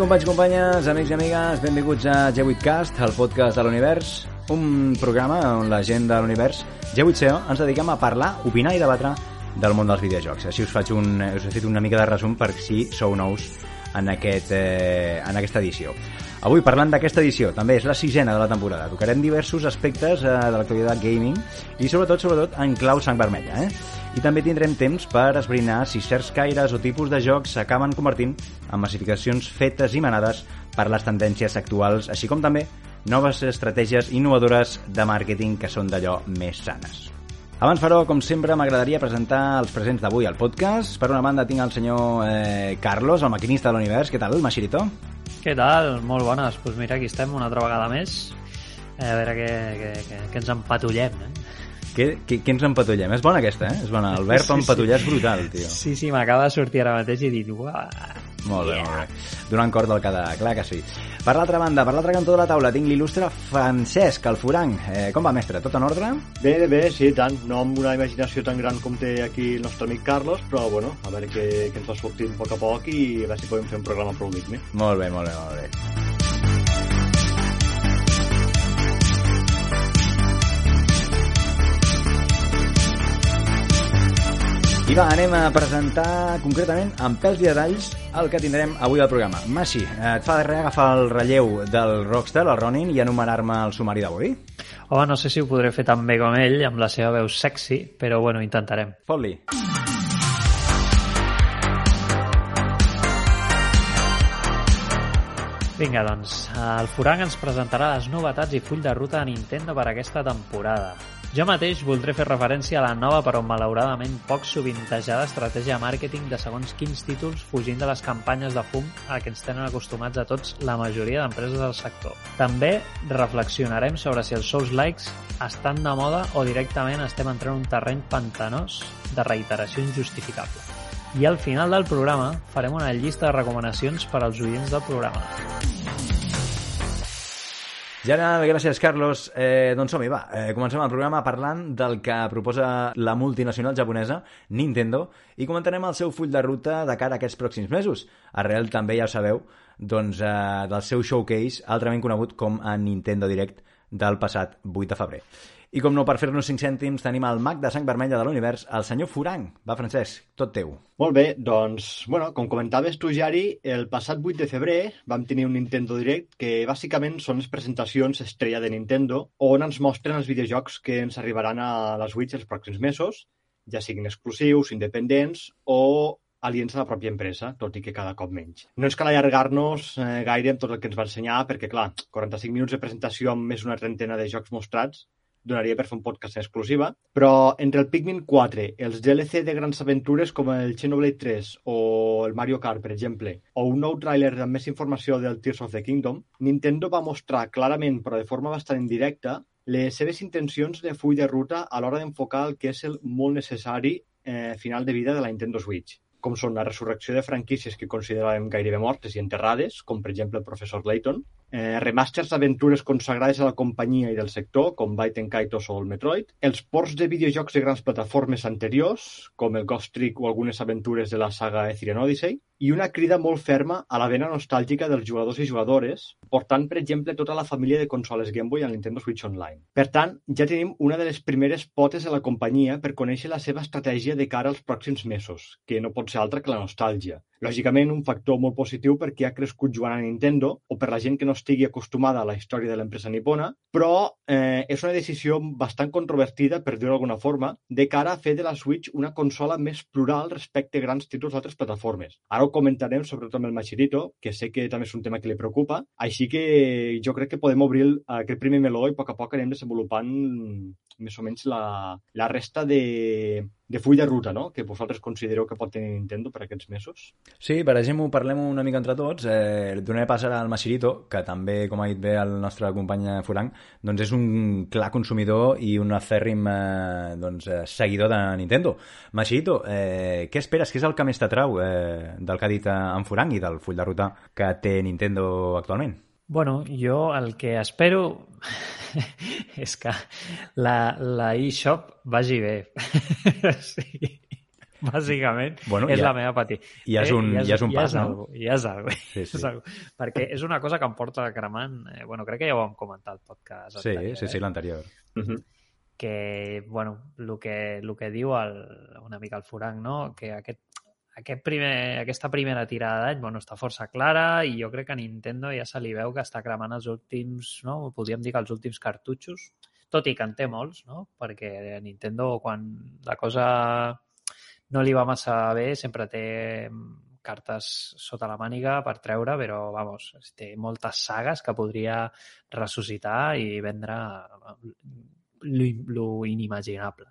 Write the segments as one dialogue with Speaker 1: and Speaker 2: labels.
Speaker 1: Companys i companyes, amics i amigues, benvinguts a G8cast, el podcast de l'univers, un programa on la gent de l'univers, G8CO, ens dediquem a parlar, opinar i debatre del món dels videojocs. Així us faig un, us he fet una mica de resum per si sou nous en, aquest, eh, en aquesta edició. Avui, parlant d'aquesta edició, també és la sisena de la temporada. Tocarem diversos aspectes eh, de l'actualitat gaming i sobretot, sobretot, en clau sang vermella, eh? I també tindrem temps per esbrinar si certs caires o tipus de jocs s'acaben convertint en massificacions fetes i manades per les tendències actuals, així com també noves estratègies innovadores de màrqueting que són d'allò més sanes. Abans, però, com sempre, m'agradaria presentar els presents d'avui al podcast. Per una banda tinc el senyor eh, Carlos, el maquinista de l'univers. Què tal, Machirito?
Speaker 2: Què tal? Molt bones. Doncs pues mira, aquí estem una altra vegada més. Eh, a veure què, què, què, ens empatollem, eh?
Speaker 1: Què, què, què ens empatollem? És bona aquesta, eh? És bona. El verb sí, empatollar sí. és brutal, tio.
Speaker 2: Sí, sí, m'acaba de sortir ara mateix i dir... Uah,
Speaker 1: molt bé, yeah. molt bé. Donant cor del cada... Clar que sí. Per l'altra banda, per l'altre cantó de la taula, tinc l'il·lustre Francesc, el Furang. Eh, com va, mestre? Tot en ordre?
Speaker 3: Bé, bé, sí, tant. No amb una imaginació tan gran com té aquí el nostre amic Carlos, però, bueno, a veure què, què ens va sortint a poc a poc i a veure si podem fer un programa prou digne.
Speaker 1: Molt bé, molt bé, molt bé. I va, anem a presentar concretament amb pèls i detalls el que tindrem avui al programa. Maxi, et fa de res agafar el relleu del Rockstar, el Ronin, i anomenar-me el sumari d'avui?
Speaker 2: Home, no sé si ho podré fer tan bé com ell, amb la seva veu sexy, però bueno, intentarem.
Speaker 1: Fot-li.
Speaker 2: Vinga, doncs, el Furang ens presentarà les novetats i full de ruta de Nintendo per aquesta temporada. Jo mateix voldré fer referència a la nova però malauradament poc sovintejada estratègia de màrqueting de segons quins títols fugint de les campanyes de fum a què ens tenen acostumats a tots la majoria d'empreses del sector. També reflexionarem sobre si els Souls likes estan de moda o directament estem entrant en un terreny pantanós de reiteració injustificable. I al final del programa farem una llista de recomanacions per als oients del programa.
Speaker 1: Genial, gràcies, Carlos. Eh, doncs som-hi, va. Eh, comencem el programa parlant del que proposa la multinacional japonesa Nintendo i comentarem el seu full de ruta de cara a aquests pròxims mesos. Arrel, també ja sabeu, doncs, eh, del seu showcase, altrament conegut com a Nintendo Direct del passat 8 de febrer. I com no, per fer-nos 5 cèntims, tenim el mag de sang vermella de l'univers, el senyor Furang. Va, Francesc, tot teu.
Speaker 3: Molt bé, doncs, bueno, com comentaves tu, Jari, el passat 8 de febrer vam tenir un Nintendo Direct que bàsicament són les presentacions estrella de Nintendo on ens mostren els videojocs que ens arribaran a la Switch els pròxims mesos, ja siguin exclusius, independents o aliens de la pròpia empresa, tot i que cada cop menys. No ens cal allargar-nos eh, gaire amb tot el que ens va ensenyar, perquè, clar, 45 minuts de presentació amb més d'una trentena de jocs mostrats donaria per fer un podcast exclusiva, però entre el Pikmin 4, els DLC de grans aventures com el Xenoblade 3 o el Mario Kart, per exemple, o un nou tràiler amb més informació del Tears of the Kingdom, Nintendo va mostrar clarament, però de forma bastant indirecta, les seves intencions de full de ruta a l'hora d'enfocar el que és el molt necessari eh, final de vida de la Nintendo Switch com són la resurrecció de franquícies que consideràvem gairebé mortes i enterrades, com per exemple el professor Layton, eh, remasters d'aventures consagrades a la companyia i del sector, com Byte Kaitos o el Metroid, els ports de videojocs de grans plataformes anteriors, com el Ghost Trick o algunes aventures de la saga Ethereum Odyssey, i una crida molt ferma a la vena nostàlgica dels jugadors i jugadores, portant, per exemple, tota la família de consoles Game Boy a Nintendo Switch Online. Per tant, ja tenim una de les primeres potes de la companyia per conèixer la seva estratègia de cara als pròxims mesos, que no pot ser altra que la nostàlgia. Lògicament, un factor molt positiu perquè ha crescut jugant a Nintendo o per la gent que no estigui acostumada a la història de l'empresa nipona, però eh, és una decisió bastant controvertida, per dir-ho d'alguna forma, de cara a fer de la Switch una consola més plural respecte a grans títols d'altres plataformes. Ara ho comentarem, sobretot amb el Machirito, que sé que també és un tema que li preocupa, així que jo crec que podem obrir aquest primer meló i a poc a poc anem desenvolupant més o menys la, la resta de, de full de ruta, no?, que vosaltres considereu que pot tenir Nintendo per aquests mesos?
Speaker 1: Sí, per exemple, parlem una mica entre tots. Eh, donaré pas ara al Masirito, que també, com ha dit bé el nostre company Furang, doncs és un clar consumidor i un afèrrim eh, doncs, eh, seguidor de Nintendo. Masirito, eh, què esperes? Què és el que més t'atrau eh, del que ha dit eh, en Furang i del full de ruta que té Nintendo actualment?
Speaker 2: Bueno, jo el que espero és que la, la eShop vagi bé. sí. bàsicament,
Speaker 1: Bueno,
Speaker 2: és
Speaker 1: ja-
Speaker 2: la meva patia.
Speaker 1: ja és un- ja és un pas,
Speaker 2: ja és
Speaker 1: no?
Speaker 2: algo, ja és algo,
Speaker 1: Sí, sí.
Speaker 2: és algo. Perquè és una cosa que em porta cremant... Eh, bueno, crec que ja ho vam comentar al podcast.
Speaker 1: Sí,
Speaker 2: anterior,
Speaker 1: sí, sí,
Speaker 2: eh?
Speaker 1: l'anterior.
Speaker 3: Uh -huh.
Speaker 2: que, bueno, el que, el que diu el, una mica el Furanc, no? que aquest, aquest primer, aquesta primera tirada d'any bueno, està força clara i jo crec que a Nintendo ja se li veu que està cremant els últims, no? podríem dir que els últims cartutxos, tot i que en té molts, no? perquè a Nintendo quan la cosa no li va massa bé sempre té cartes sota la màniga per treure, però vamos, té moltes sagues que podria ressuscitar i vendre lo, lo inimaginable.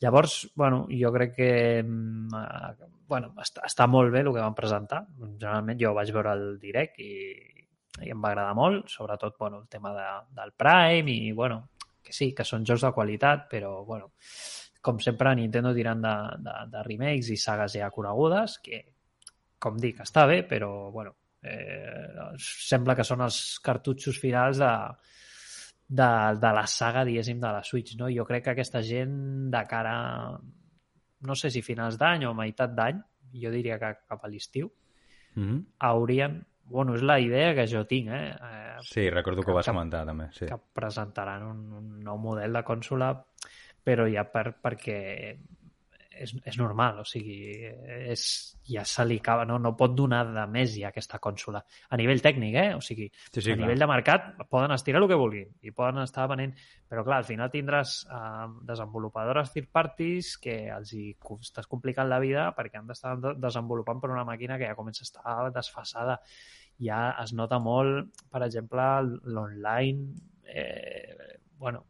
Speaker 2: Llavors, bueno, jo crec que mm, eh, bueno, està, està molt bé el que van presentar. Generalment jo vaig veure el direct i, i em va agradar molt, sobretot bueno, el tema de, del Prime i bueno, que sí, que són jocs de qualitat, però bueno, com sempre Nintendo tirant de, de, de remakes i sagues ja conegudes, que com dic, està bé, però bueno, eh, sembla que són els cartutxos finals de, de, de la saga, diguéssim, de la Switch. No? Jo crec que aquesta gent de cara, no sé si finals d'any o meitat d'any, jo diria que cap a l'estiu,
Speaker 1: Mm -hmm.
Speaker 2: haurien... Bueno, és la idea que jo tinc, eh? eh
Speaker 1: Sí, recordo que ho vas comentar també. Sí.
Speaker 2: que presentaran un, un nou model de consola, però ja per, perquè és, és normal, o sigui, és, ja se li acaba, no, no pot donar de més ja aquesta consola. A nivell tècnic, eh? O sigui,
Speaker 1: Sí, sí,
Speaker 2: a
Speaker 1: clar.
Speaker 2: nivell de mercat poden estirar el que vulguin i poden estar venent, però clar, al final tindràs eh, desenvolupadores third parties que els hi estàs complicant la vida perquè han d'estar de- desenvolupant per una màquina que ja comença a estar desfasada. Ja es nota molt, per exemple, l'online, eh, bueno,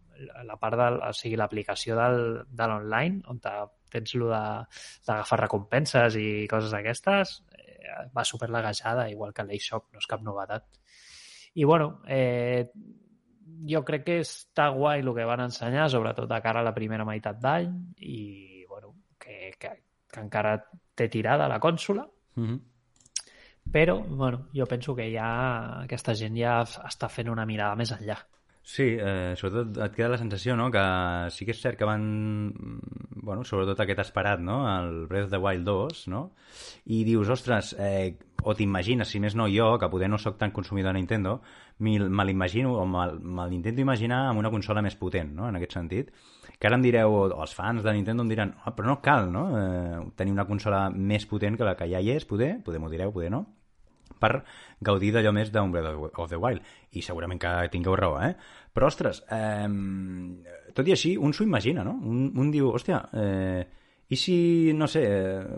Speaker 2: la- part del, o sigui, l'aplicació de l'online, on te- tens lo d'agafar recompenses i coses d'aquestes, eh, va super igual que l'eShop, no és cap novetat. I bueno, eh, jo crec que està guai el que van ensenyar, sobretot de cara a la primera meitat d'any, i bueno, que, que, que encara té tirada la consola,
Speaker 1: Mm -hmm.
Speaker 2: però bueno, jo penso que ja aquesta gent ja està fent una mirada més enllà.
Speaker 1: Sí, eh, sobretot et queda la sensació, no?, que sí que és cert que van... Bueno, sobretot aquest esperat, no?, el Breath of the Wild 2, no?, i dius, ostres, eh, o t'imagines, si més no jo, que poder no sóc tan consumidor de Nintendo, me l'imagino, o me l'intento imaginar amb una consola més potent, no?, en aquest sentit. Que ara em direu, o els fans de Nintendo em diran, oh, però no cal, no?, eh, tenir una consola més potent que la que ja hi és, poder, poder m'ho direu, poder no, per gaudir d'allò més Breath of the Wild. I segurament que tingueu raó, eh? Però, ostres, eh, tot i així, un s'ho imagina, no? Un, un diu, hòstia, eh, i si, no sé,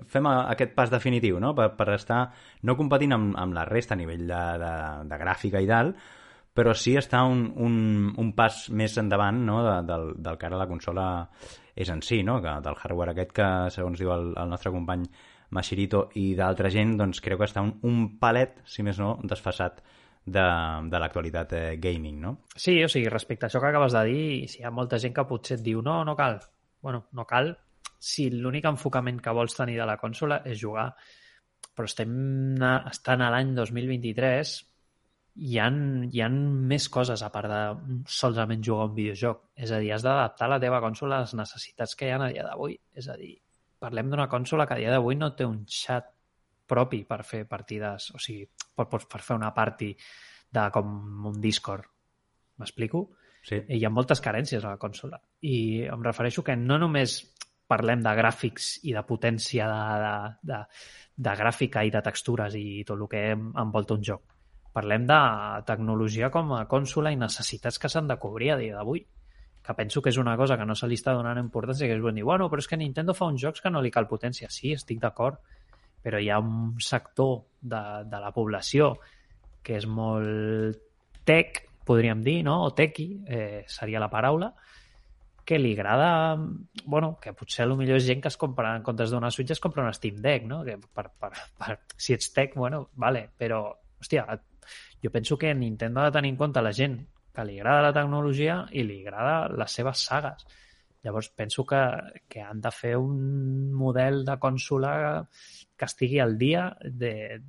Speaker 1: fem aquest pas definitiu, no? Per, per estar no competint amb, amb la resta a nivell de, de, de gràfica i tal, però sí està un, un, un pas més endavant no? de, del, del que ara la consola és en si, no? que del hardware aquest que, segons diu el, el nostre company Mashirito i d'altra gent, doncs creu que està un, un palet, si més no, desfasat de, de l'actualitat eh, gaming, no?
Speaker 2: Sí, o sigui, respecte a això que acabes de dir, si hi ha molta gent que potser et diu no, no cal. Bueno, no cal si l'únic enfocament que vols tenir de la consola és jugar. Però estem estant a l'any 2023 hi ha, hi ha més coses a part de solament jugar un videojoc. És a dir, has d'adaptar la teva consola a les necessitats que hi ha a dia d'avui. És a dir, parlem d'una consola que a dia d'avui no té un chat propi per fer partides, o sigui, per, per, fer una party de com un Discord. M'explico?
Speaker 1: Sí.
Speaker 2: hi ha moltes carències a la consola. I em refereixo que no només parlem de gràfics i de potència de, de, de, de gràfica i de textures i tot el que envolta un joc. Parlem de tecnologia com a consola i necessitats que s'han de cobrir a dia d'avui que penso que és una cosa que no se li està donant importància, que és bon dir, bueno, però és que Nintendo fa uns jocs que no li cal potència. Sí, estic d'acord, però hi ha un sector de, de la població que és molt tech, podríem dir, no? o tequi, eh, seria la paraula, que li agrada, bueno, que potser a lo millor és gent que es compra, en comptes d'una Switch es compra una Steam Deck, no? Que per, per, per, si ets tech, bueno, vale, però, hòstia, jo penso que Nintendo ha de tenir en compte la gent que li agrada la tecnologia i li agrada les seves sagues. Llavors penso que, que han de fer un model de consola que estigui al dia de,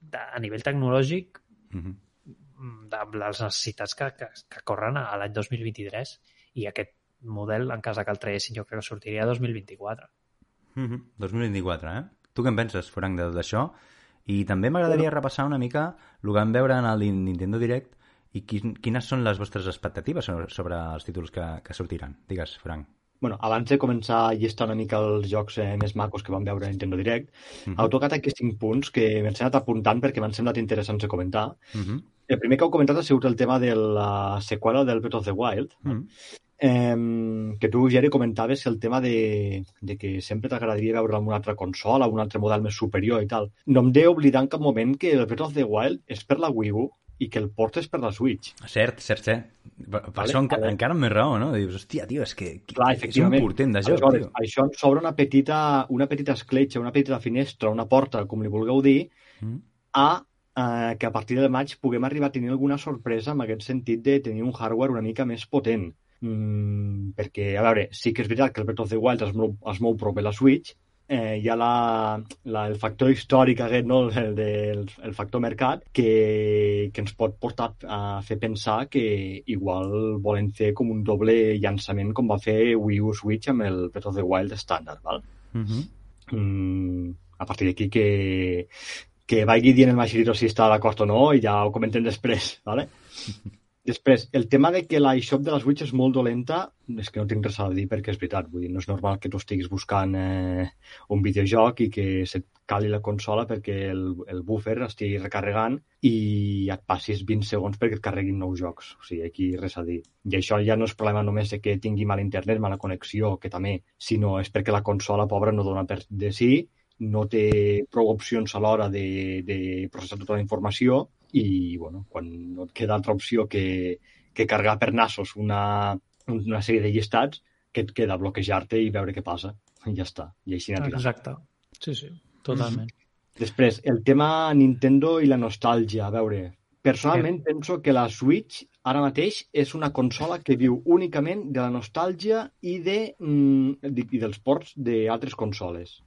Speaker 2: de, a nivell tecnològic
Speaker 1: Mm -hmm.
Speaker 2: de les necessitats que, que, que corren a l'any 2023 i aquest model, en cas que el traguessin, jo crec que sortiria a 2024.
Speaker 1: Mm -hmm. 2024, eh? Tu què en penses, Frank, de tot això? I també m'agradaria repassar una mica el que vam veure en el Nintendo Direct i quin, quines són les vostres expectatives sobre, sobre els títols que, que sortiran. Digues, Frank.
Speaker 3: Bueno, abans de començar a llistar una mica els jocs eh, més macos que vam veure a Nintendo Direct, uh -huh. heu tocat aquests cinc punts que m'he anat apuntant perquè m'han semblat interessants de comentar. Uh -huh. El primer que heu comentat ha sigut el tema de la seqüela del Breath of the Wild. Uh -huh eh, que tu, Geri, comentaves el tema de, de que sempre t'agradaria veure en una altra consola, un altre model més superior i tal. No em de oblidar en cap moment que el Breath of the Wild és per la Wii U i que el port és per la Switch.
Speaker 1: Cert, cert, cert. Per, vale, això enca, encara amb més raó, no? Dius, hòstia, tio, és que, que Clar, és un portent de joc, tio.
Speaker 3: Això ens obre una petita, una petita escletxa, una petita finestra, una porta, com li vulgueu dir, mm. a eh, que a partir de maig puguem arribar a tenir alguna sorpresa en aquest sentit de tenir un hardware una mica més potent mm, perquè, a veure, sí que és veritat que el Breath of the Wild es mou, es mou prou bé la Switch, eh, hi ha la, la, el factor històric aquest, no? el, el, el factor mercat, que, que ens pot portar a fer pensar que igual volen fer com un doble llançament com va fer Wii U Switch amb el Breath of the Wild estàndard. Val? Uh -huh. mm, a partir d'aquí que, que vagi dient el Machirito si està d'acord o no i ja ho comentem després, ¿vale? Després, el tema de que la eShop de la Switch és molt dolenta, és que no tinc res a dir perquè és veritat. Vull dir, no és normal que tu estiguis buscant eh, un videojoc i que se't cali la consola perquè el, el buffer estigui recarregant i et passis 20 segons perquè et carreguin nous jocs. O sigui, aquí res a dir. I això ja no és problema només de que tingui mal internet, mala connexió, que també, sinó és perquè la consola pobra no dona per de sí, no té prou opcions a l'hora de, de processar tota la informació i bueno, quan no et queda altra opció que, que carregar per nassos una, una sèrie de llistats, que et queda bloquejar-te i veure què passa. I ja està. I així
Speaker 2: n'ha Exacte. Sí, sí, totalment. Mm.
Speaker 3: Després, el tema Nintendo i la nostàlgia. A veure, personalment sí. penso que la Switch ara mateix és una consola que viu únicament de la nostàlgia i, de, mm, i dels ports d'altres consoles.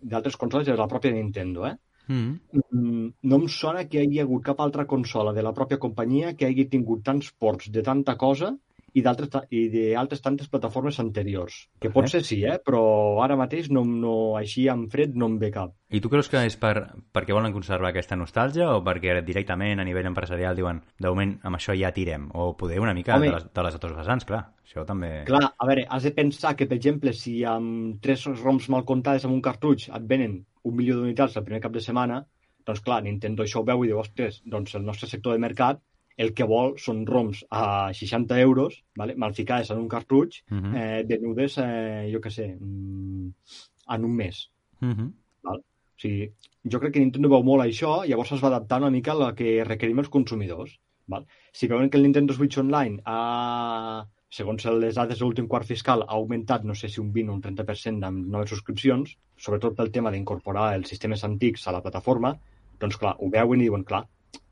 Speaker 3: D'altres consoles de la pròpia Nintendo, eh? Mm. mm. No em sona que hi hagi hagut cap altra consola de la pròpia companyia que hagi tingut tants ports de tanta cosa i d'altres tantes plataformes anteriors. Que pot ser sí, eh? però ara mateix no, no, així en fred no em ve cap.
Speaker 1: I tu creus que és per, perquè volen conservar aquesta nostàlgia o perquè directament a nivell empresarial diuen de moment amb això ja tirem? O poder una mica Home, de, les, de les altres vessants, clar. Això també...
Speaker 3: Clar, a veure, has de pensar que, per exemple, si amb tres ROMs mal comptades amb un cartutx et venen un milió d'unitats el primer cap de setmana, doncs clar, Nintendo això ho veu i diu, ostres, doncs el nostre sector de mercat el que vol són ROMs a 60 euros, vale? mal ficades en un cartutx, uh mhm. -huh. eh, venudes, eh, jo què sé, mm, en un mes. Uh mhm. -huh. val? O sigui, jo crec que Nintendo veu molt això, llavors es va adaptar una mica a la que requerim els consumidors. Val? Si veuen que el Nintendo Switch Online ha, segons les dades de l'últim quart fiscal, ha augmentat, no sé si un 20 o un 30% amb noves subscripcions, sobretot pel tema d'incorporar els sistemes antics a la plataforma, doncs clar, ho veuen i diuen, clar,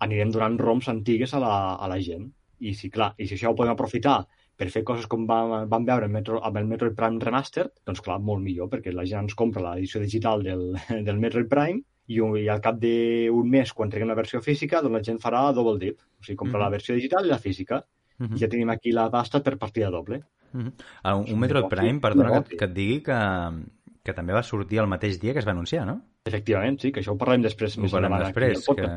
Speaker 3: anirem donant ROMs antigues a la, a la gent. I si, clar, i si això ho podem aprofitar per fer coses com vam, vam veure el Metro, amb el Metroid Prime Remastered, doncs clar, molt millor, perquè la gent ens compra l'edició digital del, del Metroid Prime i, i al cap d'un mes, quan treguem la versió física, doncs la gent farà double dip. O sigui, compra mm -hmm. la versió digital i la física. Uh -huh. Ja tenim aquí la pasta per partida doble.
Speaker 1: Uh -huh. uh, un, un Metroid Prime, perdona que, que et digui que, que també va sortir el mateix dia que es va anunciar, no?
Speaker 3: Efectivament, sí, que això ho parlem després.
Speaker 1: Ho parlem després. Que...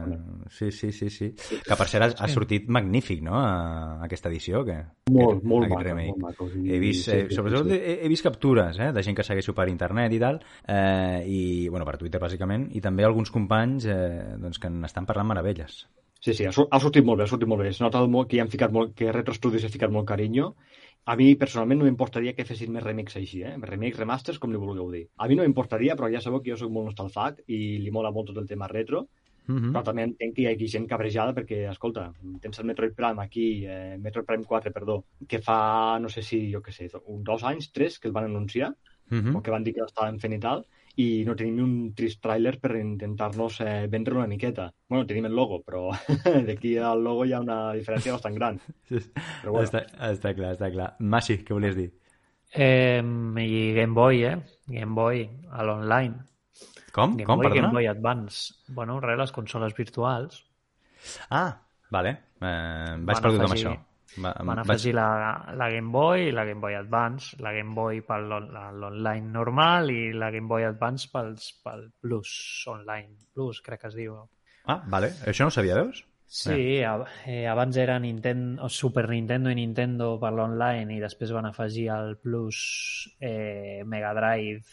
Speaker 1: Sí, sí, sí, sí. Que per cert ha, ha sortit magnífic, no?, a, aquesta edició. Que,
Speaker 3: molt, que, molt, maco, molt maco.
Speaker 1: I... He vist, sí, eh, sobretot sí. he, he vist captures eh, de gent que segueixo per internet i tal, eh, i, bueno, per Twitter, bàsicament, i també alguns companys eh, doncs, que n'estan parlant meravelles.
Speaker 3: Sí, sí, ha, sortit molt bé, ha sortit molt bé. Es nota molt que hi han ficat molt, que Retro Studios ha ficat molt carinyo. A mi, personalment, no m'importaria que fessin més remix així, eh? Remix, remasters, com li vulgueu dir. A mi no m'importaria, però ja sabeu que jo soc molt nostalfac i li mola molt tot el tema retro. Mhm. -huh. però també entenc que hi hagi gent cabrejada perquè, escolta, tens el Metroid Prime aquí, eh, Metroid Prime 4, perdó, que fa, no sé si, jo què sé, dos anys, tres, que el van anunciar, mhm. -huh. o que van dir que l'estaven fent i tal, i no tenim un trist tràiler per intentar-nos eh, vendre una miqueta. bueno, tenim el logo, però d'aquí al logo hi ha una diferència bastant gran.
Speaker 1: Però bueno. està, està clar, està clar. Masi, què volies dir?
Speaker 2: Eh, I Game Boy, eh? Game Boy a l'online.
Speaker 1: Com?
Speaker 2: Game
Speaker 1: Com,
Speaker 2: Boy,
Speaker 1: perdona?
Speaker 2: Game Boy Advance. Bueno, res, les consoles virtuals.
Speaker 1: Ah, vale. Eh, vaig perdut amb això. Va,
Speaker 2: Van afegir la, la Game Boy i la Game Boy Advance, la Game Boy per l'online normal i la Game Boy Advance pels, pel Plus, online Plus, crec que es diu.
Speaker 1: Ah, vale. Això no ho sabia, veus?
Speaker 2: Sí, eh. eh, abans era Nintendo, Super Nintendo i Nintendo per l'online i després van afegir el Plus eh, Mega Drive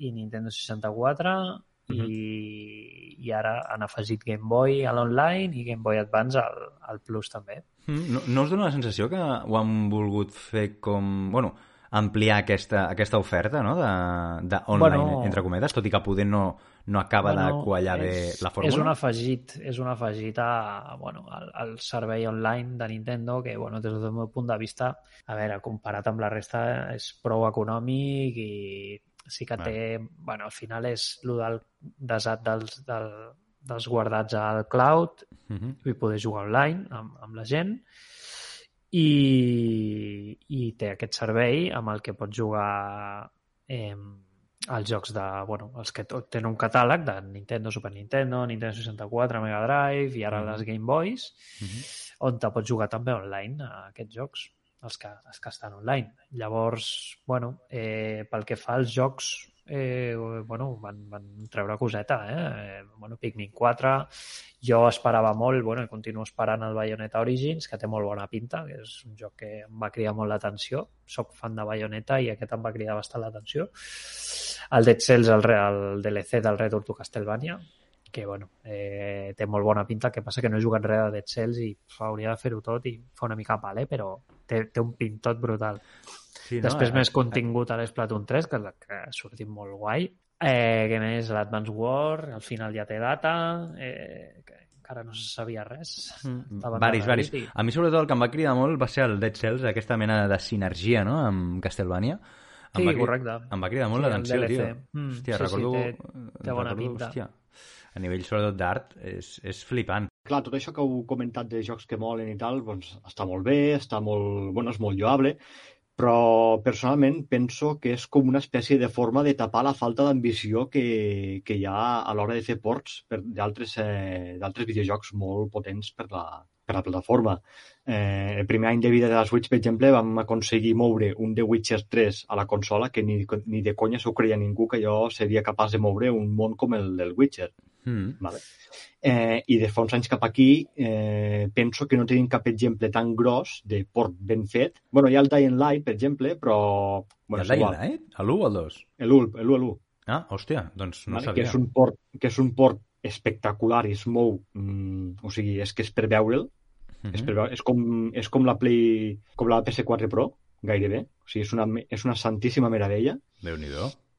Speaker 2: i Nintendo 64 uh -huh. i, i ara han afegit Game Boy a l'online i Game Boy Advance al, al Plus també.
Speaker 1: Mm, no, no us dona la sensació que ho han volgut fer com... Bueno, ampliar aquesta, aquesta oferta no? de, de online, bueno, entre cometes, tot i que poder no, no acaba bueno, de quallar bé la fórmula?
Speaker 2: És un afegit, és un afegit a, bueno, al, al servei online de Nintendo que, bueno, des del meu punt de vista, a veure, comparat amb la resta, és prou econòmic i sí que té... Bueno, al final és el del desat dels, del, dels guardats al cloud uh -huh. i poder jugar online amb, amb la gent i, i té aquest servei amb el que pots jugar eh, els jocs de, bueno, els que tenen un catàleg de Nintendo, Super Nintendo, Nintendo 64, Mega Drive i ara uh -huh. les Game Boys, uh -huh. on te pots jugar també online a aquests jocs els que, els que estan online. Llavors, bueno, eh, pel que fa als jocs, eh, bueno, van, van treure coseta, eh? eh bueno, Pikmin 4, jo esperava molt, bueno, i continuo esperant el Bayonetta Origins, que té molt bona pinta, que és un joc que em va cridar molt l'atenció. Soc fan de Bayonetta i aquest em va cridar bastant l'atenció. El Dead Cells, el, el DLC del Return to Castlevania, que bueno, eh, té molt bona pinta, que passa que no he jugat res de Dead Cells i hauria de fer-ho tot i fa una mica mal, eh? però té, té un pintot brutal. Sí, no? Després eh, més contingut a l'Splatoon 3, que, que ha sortit molt guai. Eh, què més? L'Advance War, al final ja té data, eh, que encara no se sabia res.
Speaker 1: Mm, varis, varis. I... A mi sobretot el que em va cridar molt va ser el Dead Cells, aquesta mena de sinergia no? amb Castlevania.
Speaker 2: Em sí, va, correcte.
Speaker 1: Em va cridar molt sí, l'atenció, tio.
Speaker 2: Mm, hòstia, sí, recordo... Sí, té, té bona recordo, pinta. Hòstia,
Speaker 1: a nivell sobretot d'art, és, és flipant.
Speaker 3: Clar, tot això que heu comentat de jocs que molen i tal, doncs està molt bé, està molt, bueno, és molt lloable, però personalment penso que és com una espècie de forma de tapar la falta d'ambició que, que hi ha a l'hora de fer ports d'altres eh, videojocs molt potents per la, per la plataforma. Eh, el primer any de vida de la Switch, per exemple, vam aconseguir moure un The Witcher 3 a la consola que ni, ni de conya s'ho creia ningú que jo seria capaç de moure un món com el del Witcher. Mm. Vale. Eh, I de fa uns anys cap aquí eh, penso que no tenim cap exemple tan gros de port ben fet. bueno, hi ha el Dying Light, per exemple, però...
Speaker 1: Bueno, el Dying Light? L'1 o el 2?
Speaker 3: L'1, l'1.
Speaker 1: Ah, hòstia, doncs no
Speaker 3: vale,
Speaker 1: sabia.
Speaker 3: Que és un port, que és un port espectacular i es mou, mm, o sigui, és que és per veure'l, mm -hmm. és, per veure, és, com, és com la Play, com la PS4 Pro, gairebé, o sigui, és una, és una santíssima meravella.
Speaker 1: déu nhi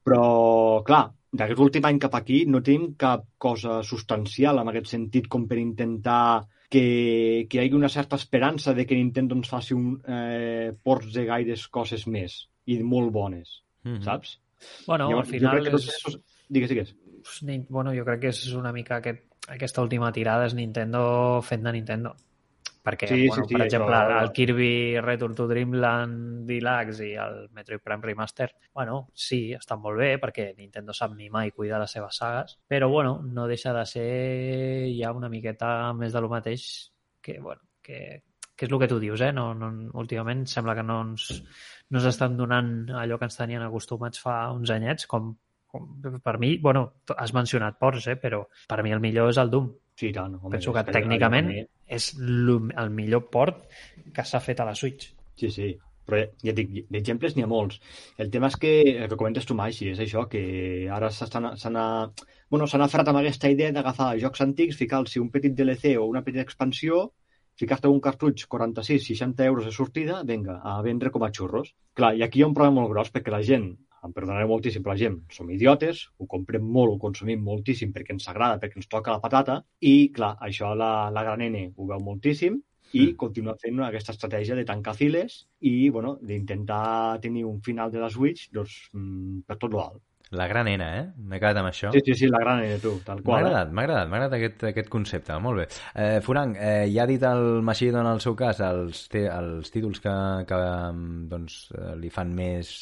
Speaker 3: Però, clar, d'aquest últim any cap aquí no tenim cap cosa substancial en aquest sentit com per intentar que, que hi hagi una certa esperança de que Nintendo ens faci un, eh, ports de gaires coses més i molt bones, mm -hmm. saps?
Speaker 2: Bueno, Llavors, al final jo crec que és... Tot...
Speaker 3: Digues, digues.
Speaker 2: Bueno, jo crec que és una mica aquest, aquesta última tirada és Nintendo fent de Nintendo perquè, sí, bueno, sí, sí, per exemple, això... el Kirby Return to Dreamland Deluxe i el Metroid Prime Remaster, bueno, sí, estan molt bé perquè Nintendo sap mimar i cuidar les seves sagues, però, bueno, no deixa de ser ja una miqueta més de lo mateix que, bueno, que, que és el que tu dius, eh? No, no, últimament sembla que no ens, no ens estan donant allò que ens tenien acostumats fa uns anyets, com per mi, bueno, has mencionat ports, eh? però per mi el millor és el Doom.
Speaker 3: Sí, tant.
Speaker 2: Home, Penso que tècnicament és el millor port que s'ha fet a la Switch.
Speaker 3: Sí, sí. Però ja et dic, d'exemples n'hi ha molts. El tema és que, el que comentes tu, Maxi, és això, que ara s'han bueno, aferrat amb aquesta idea d'agafar jocs antics, ficar-los un petit DLC o una petita expansió, ficar-te un cartutx 46-60 euros de sortida, venga, a vendre com a xurros. Clar, i aquí hi ha un problema molt gros, perquè la gent em perdonareu moltíssim per la gent, som idiotes, ho comprem molt, ho consumim moltíssim perquè ens agrada, perquè ens toca la patata, i, clar, això la, la gran N ho veu moltíssim, i mm. continua fent aquesta estratègia de tancar files i bueno, d'intentar tenir un final de la Switch doncs, mm, per tot l'alt.
Speaker 1: La gran nena, eh? M'he quedat amb això.
Speaker 3: Sí, sí, sí, la gran nena, tu, tal qual.
Speaker 1: M'ha agradat, eh? m'ha agradat, m'ha agradat aquest, aquest concepte, molt bé. Eh, Furanc, eh, ja ha dit el Machidon en el seu cas els, els títols que, que doncs, eh, li fan més,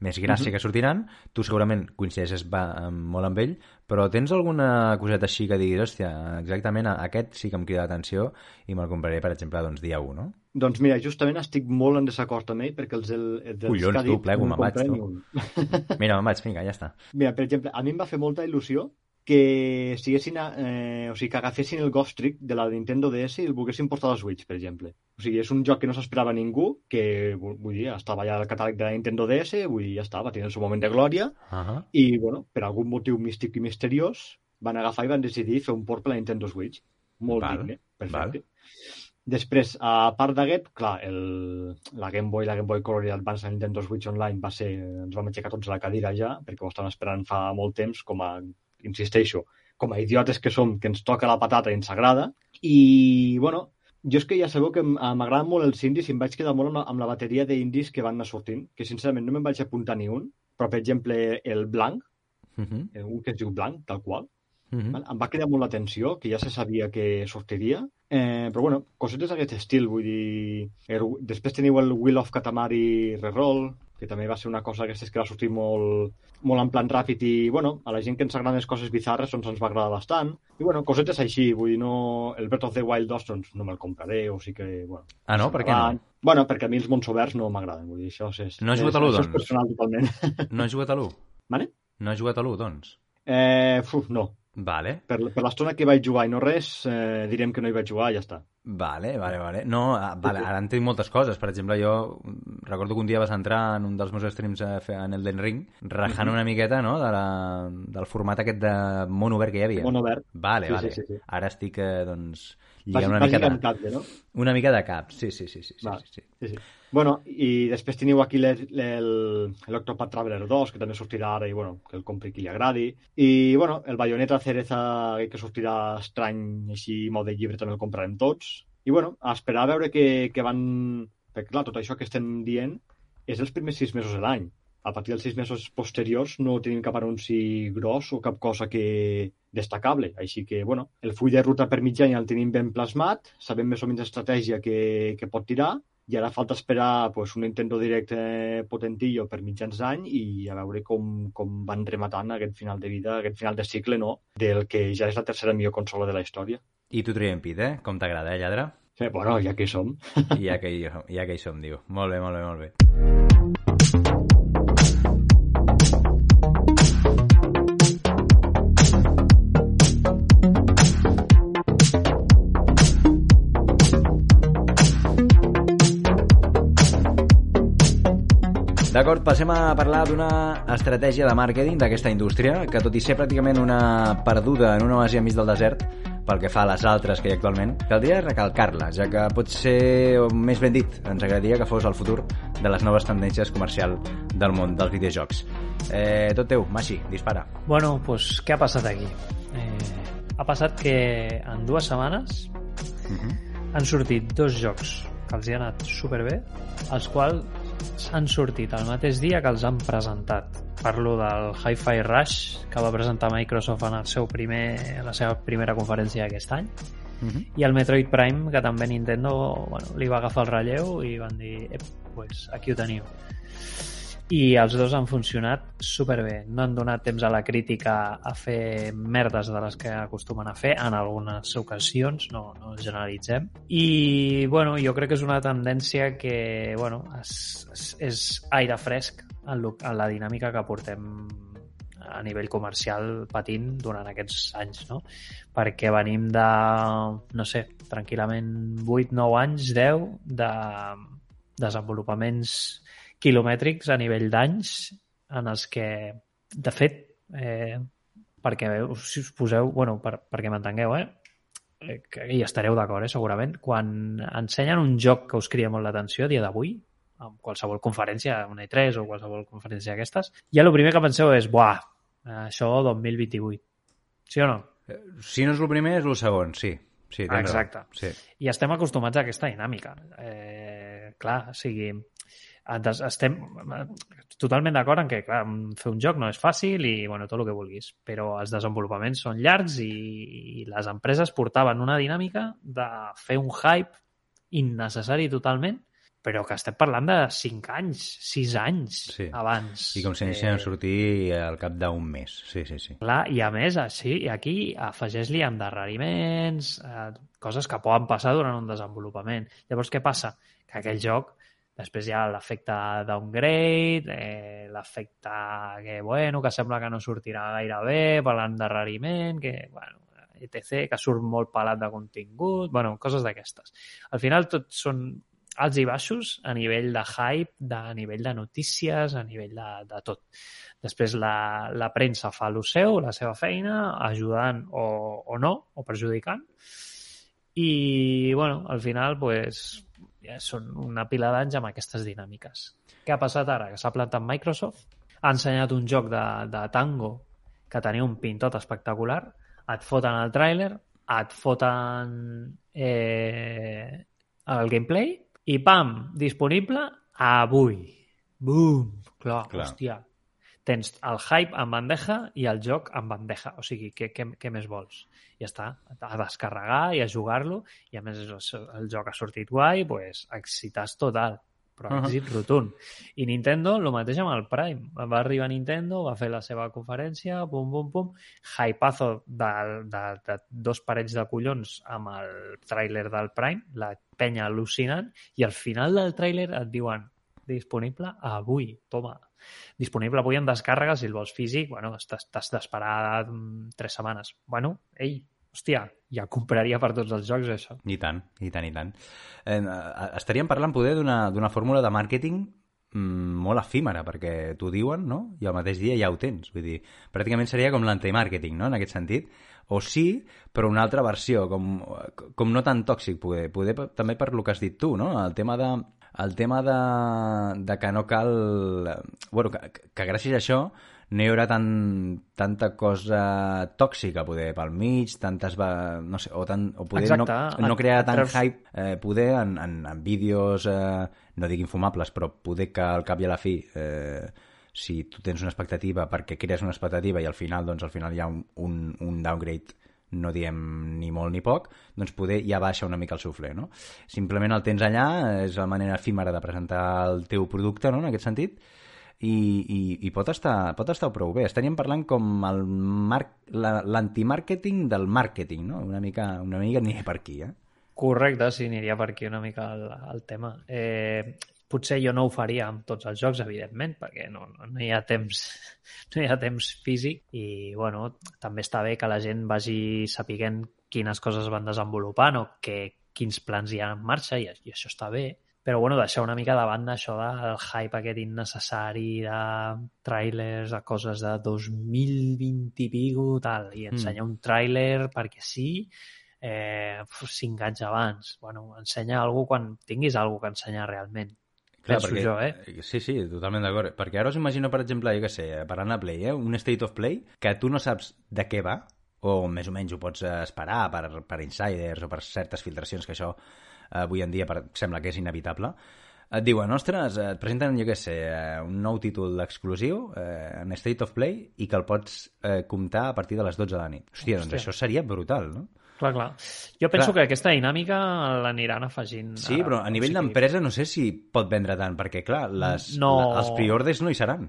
Speaker 1: més gràcia uh -huh. que sortiran. Tu segurament coincideixes va, molt amb ell, Però tens alguna coseta així que diguis, hòstia, exactament aquest sí que em crida l'atenció i me'l compraré, per exemple, doncs dia 1, no?
Speaker 3: Doncs mira, justament estic molt en desacord amb ell perquè els, el, els
Speaker 1: Collons,
Speaker 3: que ha
Speaker 1: tu, plego,
Speaker 3: no
Speaker 1: me'n vaig, tu. Mira, me'n vaig, vinga, ja està.
Speaker 3: Mira, per exemple, a mi em va fer molta il·lusió que siguessin, eh, o sigui, que agafessin el Ghost Trick de la Nintendo DS i el volguessin portar a la Switch, per exemple. O sigui, és un joc que no s'esperava ningú, que, vu- vull dir, estava ja al catàleg de la Nintendo DS, vull dir, ja estava, tenia el seu moment de glòria,
Speaker 1: Uh -huh.
Speaker 3: i, bueno, per algun motiu místic i misteriós, van agafar i van decidir fer un port per la Nintendo Switch. Molt
Speaker 1: Val,
Speaker 3: digne, perfecte.
Speaker 1: val.
Speaker 3: Després, a part d'aquest, clar, el, la Game Boy, la Game Boy Color i Advance a Nintendo Switch Online va ser... Ens vam aixecar tots a la cadira ja, perquè ho estàvem esperant fa molt temps, com a, insisteixo, com a idiotes que som, que ens toca la patata i ens agrada. I, bueno, jo és que ja sabeu que eh, m'agraden molt els indis i em vaig quedar molt amb la, amb la bateria d'indis que van anar sortint, que sincerament no me'n vaig apuntar ni un, però per exemple el Blanc,
Speaker 1: Uh -huh.
Speaker 3: eh, un que es diu Blanc, tal qual,
Speaker 1: Uh -huh.
Speaker 3: Val? Em va cridar molt l'atenció, que ja se sabia que sortiria, eh, però bueno, cosetes d'aquest estil, vull dir... El, després teniu el Wheel of Katamari Reroll, que també va ser una cosa d'aquestes que va sortir molt, molt en plan ràpid i, bueno, a la gent que ens agraden les coses bizarres doncs ens va agradar bastant. I, bueno, cosetes així, vull dir, no... El Breath of the Wild 2, doncs, no me'l compraré, o sigui que, bueno...
Speaker 1: Ah, no? Per què no?
Speaker 3: Bueno, perquè a mi els mons oberts no m'agraden, vull dir, això és...
Speaker 1: No has jugat a l'u,
Speaker 3: això és
Speaker 1: doncs?
Speaker 3: personal totalment.
Speaker 1: No has jugat a l'1?
Speaker 3: Vale?
Speaker 1: No has jugat a l'1, doncs?
Speaker 3: Eh, uf, no.
Speaker 1: Vale,
Speaker 3: Per, per l'estona que vaig jugar i no res, eh, direm que no hi vaig jugar i ja està.
Speaker 1: vale, vale, vale. No, ah, vale, ara entenc moltes coses. Per exemple, jo mm, recordo que un dia vas entrar en un dels meus streams a fer en Elden Ring, rajant una miqueta, no?, de la, del format aquest de món obert que hi havia.
Speaker 3: Món obert.
Speaker 1: Vale,
Speaker 3: Sí,
Speaker 1: vale.
Speaker 3: sí, sí, sí.
Speaker 1: Ara estic, eh, doncs,
Speaker 3: Vas,
Speaker 1: lligant una mica, de,
Speaker 3: cable, no?
Speaker 1: una mica de cap. Sí, sí, sí, sí, sí, sí, sí.
Speaker 3: Sí, sí. Bueno, i després teniu aquí l'Octopath Traveler 2, que també sortirà ara i, bueno, que el compri qui li agradi. I, bueno, el Bayonetta Cereza, que sortirà estrany, així, mode llibre, també el comprarem tots. I, bueno, a esperar a veure què, què van... Perquè, clar, tot això que estem dient és els primers sis mesos de l'any. A partir dels sis mesos posteriors no tenim cap anunci gros o cap cosa que destacable. Així que, bueno, el full de ruta per mig any el tenim ben plasmat, sabem més o menys l'estratègia que, que pot tirar, i ara falta esperar pues, un Nintendo Direct eh, potentillo per mitjans d'any i a veure com, com van rematant aquest final de vida, aquest final de cicle, no?, del que ja és la tercera millor consola de la història.
Speaker 1: I tu traient pit, eh? Com t'agrada, eh, lladre?
Speaker 3: Sí, bueno, ja que hi som.
Speaker 1: Ja que, hi, ja que hi som, diu. Molt bé, molt bé, molt bé. D'acord, passem a parlar d'una estratègia de màrqueting d'aquesta indústria, que tot i ser pràcticament una perduda en una oasia enmig del desert, pel que fa a les altres que hi ha actualment, caldria recalcar-la, ja que pot ser, o més ben dit, ens agradaria que fos el futur de les noves tendències comercial del món dels videojocs. Eh, tot teu, Maxi, dispara.
Speaker 2: Bueno, pues, què ha passat aquí? Eh, ha passat que en dues setmanes
Speaker 1: Uh -huh.
Speaker 2: han sortit dos jocs que els hi ha anat superbé, els quals han sortit el mateix dia que els han presentat. Parlo del Hi-Fi Rush, que va presentar Microsoft en el seu primer, en la seva primera conferència d'aquest any,
Speaker 1: Uh -huh.
Speaker 2: i el Metroid Prime, que també Nintendo bueno, li va agafar el relleu i van dir, Ep, pues aquí ho teniu. I els dos han funcionat superbé. No han donat temps a la crítica a fer merdes de les que acostumen a fer, en algunes ocasions, no, no generalitzem. I, bueno, jo crec que és una tendència que, bueno, és, és, és aire fresc en, lo, en la dinàmica que portem a nivell comercial patint durant aquests anys, no? Perquè venim de, no sé, tranquil·lament 8-9 anys, 10, de desenvolupaments quilomètrics a nivell d'anys en els que, de fet, eh, perquè si us poseu, bueno, per, perquè m'entengueu, eh? eh, que hi estareu d'acord, eh, segurament, quan ensenyen un joc que us cria molt l'atenció a dia d'avui, en qualsevol conferència, una E3 o qualsevol conferència d'aquestes, ja el primer que penseu és, buah, això 2028. Sí o no?
Speaker 1: Si no és el primer, és el segon, sí. sí raó.
Speaker 2: Exacte.
Speaker 1: Sí.
Speaker 2: I estem acostumats a aquesta dinàmica. Eh, clar, o sigui, estem totalment d'acord en que clar, fer un joc no és fàcil i bueno, tot el que vulguis, però els desenvolupaments són llargs i, i les empreses portaven una dinàmica de fer un hype innecessari totalment però que estem parlant de 5 anys, 6 anys
Speaker 1: Sí.
Speaker 2: abans.
Speaker 1: I com si anessin a sortir al cap d'un mes. Sí, sí, sí.
Speaker 2: Clar, i a més, així, aquí afegeix-li endarreriments, eh, coses que poden passar durant un desenvolupament. Llavors, què passa? Que aquell joc, després hi ha l'efecte downgrade, eh, l'efecte que, bueno, que sembla que no sortirà gaire bé per l'endarreriment, que, bueno, etc., que surt molt pelat de contingut, bueno, coses d'aquestes. Al final tot són alts i baixos a nivell de hype, de, a nivell de notícies, a nivell de, de tot. Després la, la premsa fa el seu, la seva feina, ajudant o, o no, o perjudicant. I, bueno, al final, pues, ja són una pila d'anys amb aquestes dinàmiques. Què ha passat ara? Que s'ha plantat Microsoft, ha ensenyat un joc de, de tango que tenia un pintot espectacular, et foten el tràiler, et foten eh, el gameplay i pam, disponible avui. Boom! Clar,
Speaker 1: Clar.
Speaker 2: hòstia. Tens el hype en bandeja i el joc en bandeja. O sigui, què, què, què més vols? Ja està, a descarregar i a jugar-lo i a més el, el joc ha sortit guai, pues, excitats total però
Speaker 1: Uh -huh.
Speaker 2: èxit rotund. I Nintendo, el mateix amb el Prime. Va arribar Nintendo, va fer la seva conferència, pum, pum, pum, hypazo de, de, de dos parells de collons amb el tràiler del Prime, la penya al·lucinant, i al final del tràiler et diuen disponible avui, toma. Disponible avui en descàrrega, si el vols físic, bueno, t'has d'esperar mm, tres setmanes. Bueno, ei, hòstia, ja compraria per tots els jocs, això.
Speaker 1: I tant, i tant, i tant. Eh, eh, estaríem parlant, poder, d'una fórmula de màrqueting mm, molt efímera, perquè t'ho diuen, no? I al mateix dia ja ho tens. Vull dir, pràcticament seria com l'antimàrqueting, no?, en aquest sentit. O sí, però una altra versió, com, com no tan tòxic, poder, poder també per lo que has dit tu, no?, el tema de, el tema de, de que no cal... Bueno, que, que gràcies a això no hi haurà tan, tanta cosa tòxica poder pel mig, tantes va, no sé, o, tan, o poder
Speaker 2: Exacte.
Speaker 1: no, no crear tant
Speaker 2: treus-
Speaker 1: hype eh, poder en, en, en vídeos eh, no dic infumables, però poder que al cap i a la fi eh, si tu tens una expectativa perquè crees una expectativa i al final doncs al final hi ha un, un, un downgrade no diem ni molt ni poc, doncs poder ja baixa una mica el suflé, no? Simplement el tens allà, és la manera efímera de presentar el teu producte, no?, en aquest sentit, i, i, i pot, estar, pot estar prou bé. Estaríem parlant com mar... la- l'antimàrqueting del màrqueting, no? Una mica, una mica aniré per aquí, eh?
Speaker 2: Correcte, sí, aniria per aquí una mica el, el tema. Eh, potser jo no ho faria amb tots els jocs, evidentment, perquè no, no, no hi ha temps no hi ha temps físic i, bueno, també està bé que la gent vagi sapiguent quines coses van desenvolupant o que, quins plans hi ha en marxa i, i això està bé. Però, bueno, deixar una mica de banda això del hype aquest innecessari de trailers, de coses de 2020 i pico, tal, i ensenyar un tràiler perquè sí, eh, cinc anys abans. Bueno, ensenya algú quan tinguis algú que ensenyar realment. Penso jo, eh?
Speaker 1: Sí, sí, totalment d'acord. Perquè ara us imagino, per exemple, jo què sé, parlant de Play, eh? un State of Play, que tu no saps de què va, o més o menys ho pots eh, esperar per, per insiders o per certes filtracions, que això eh, avui en dia per, sembla que és inevitable, et diuen, ostres, et presenten, jo què sé, eh, un nou títol exclusiu eh, en State of Play i que el pots eh, comptar a partir de les 12 de la nit. Hòstia, doncs
Speaker 2: Hòstia.
Speaker 1: això seria brutal, no?
Speaker 2: Clar, clar. Jo penso
Speaker 1: Clar.
Speaker 2: que aquesta dinàmica l'aniran afegint.
Speaker 1: Sí,
Speaker 2: ara.
Speaker 1: però a nivell d'empresa no sé si pot vendre tant, perquè, clar, les,
Speaker 2: No.
Speaker 1: la, els preorders no hi seran.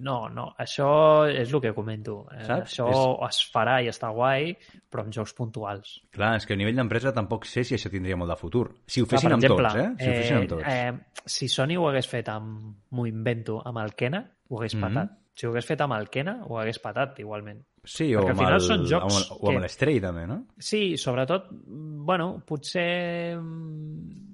Speaker 2: No, no, això és el que comento. Eh,
Speaker 1: Saps?
Speaker 2: Això es farà i està guai, però amb jocs puntuals.
Speaker 1: Clar, és que a nivell d'empresa tampoc sé si això tindria molt de futur. Si ho
Speaker 2: Clar,
Speaker 1: fessin amb
Speaker 2: exemple,
Speaker 1: tots, eh? Si ho fessin amb tots.
Speaker 2: Eh, si Sony ho hagués fet amb, m'ho invento, amb el Kena, ho hagués
Speaker 1: Mhm.
Speaker 2: patat. Si ho hagués fet amb el Kena, ho hagués patat igualment.
Speaker 1: Sí, o
Speaker 2: perquè al
Speaker 1: amb,
Speaker 2: final
Speaker 1: el,
Speaker 2: són jocs
Speaker 1: amb el, o amb
Speaker 2: que-
Speaker 1: l'Stray, també, no?
Speaker 2: Sí, sobretot, bueno, potser mm,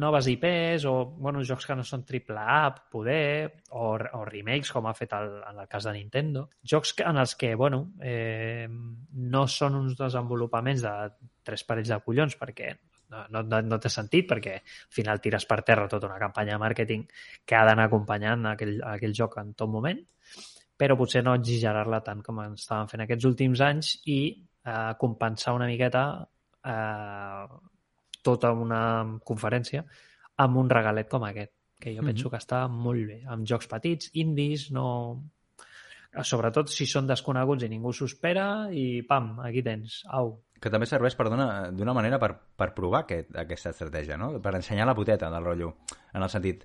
Speaker 2: noves IPs o bueno, jocs que no són triple A, poder, o, o remakes, com ha fet el, en el cas de Nintendo. Jocs que, en els que, bueno, eh, no són uns desenvolupaments de tres parells de collons, perquè no, no, no, no té sentit, perquè al final tires per terra tota una campanya de màrqueting que ha d'anar acompanyant aquell, aquell joc en tot moment, però potser no exagerar-la tant com estaven fent aquests últims anys i eh, compensar una miqueta eh, tota una conferència amb un regalet com aquest, que jo penso que està molt bé, amb jocs petits, indis, no... Sobretot si són desconeguts i ningú s'ho espera i pam, aquí tens, au.
Speaker 1: que també serveix, perdona, d'una manera per, per provar aquest, aquesta estratègia, no? Per ensenyar la puteta del rotllo, en el sentit,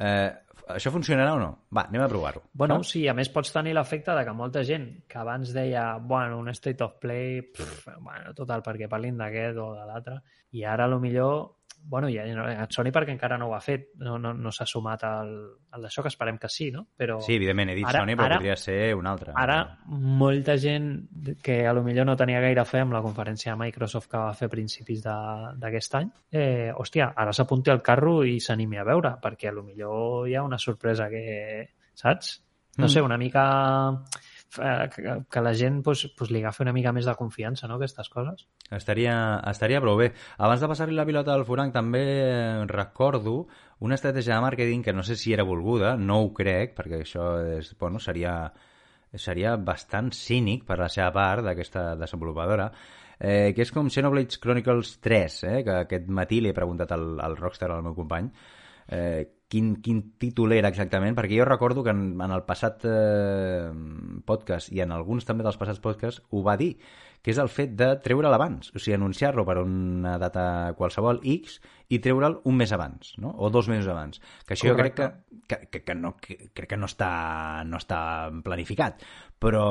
Speaker 1: eh, això funcionarà o no? Va, anem a provar-ho.
Speaker 2: Bueno,
Speaker 1: saps?
Speaker 2: sí, a més pots tenir l'efecte de que molta gent que abans deia, bueno, un state of play, pff, bueno, total, perquè parlin d'aquest o de l'altre, i ara, a lo millor, bueno, ja, a Sony perquè encara no ho ha fet, no, no, no s'ha sumat al, al d'això, que esperem que sí, no? Però
Speaker 1: Sí, evidentment, he dit
Speaker 2: ara-
Speaker 1: Sony, però
Speaker 2: ara-
Speaker 1: podria ser un altre.
Speaker 2: ara molta gent que a lo millor no tenia gaire fe amb la conferència de Microsoft que va fer a principis d'aquest any, eh, hòstia, ara s'apunti al carro i s'animi a veure, perquè a lo millor hi ha una sorpresa que, saps? No
Speaker 1: Mm.
Speaker 2: sé, una mica eh, que, la gent pues, pues, li agafi una mica més de confiança, no?, aquestes coses.
Speaker 1: Estaria, estaria prou bé. Abans de passar-li la pilota al Furanc, també recordo una estratègia de màrqueting que no sé si era volguda, no ho crec, perquè això és, bueno, seria, seria bastant cínic per la seva part d'aquesta desenvolupadora, eh, que és com Xenoblade Chronicles 3, eh, que aquest matí li he preguntat al, al Rockstar, al meu company, eh, quin, quin títol era exactament, perquè jo recordo que en, en el passat eh, podcast i en alguns també dels passats podcasts ho va dir, que és el fet de treure'l abans, o sigui, anunciar-lo per una data qualsevol X i treure'l un mes abans, no? o dos mesos abans. Que això jo crec que, que, que, que, no, que, crec que no està, no està planificat, però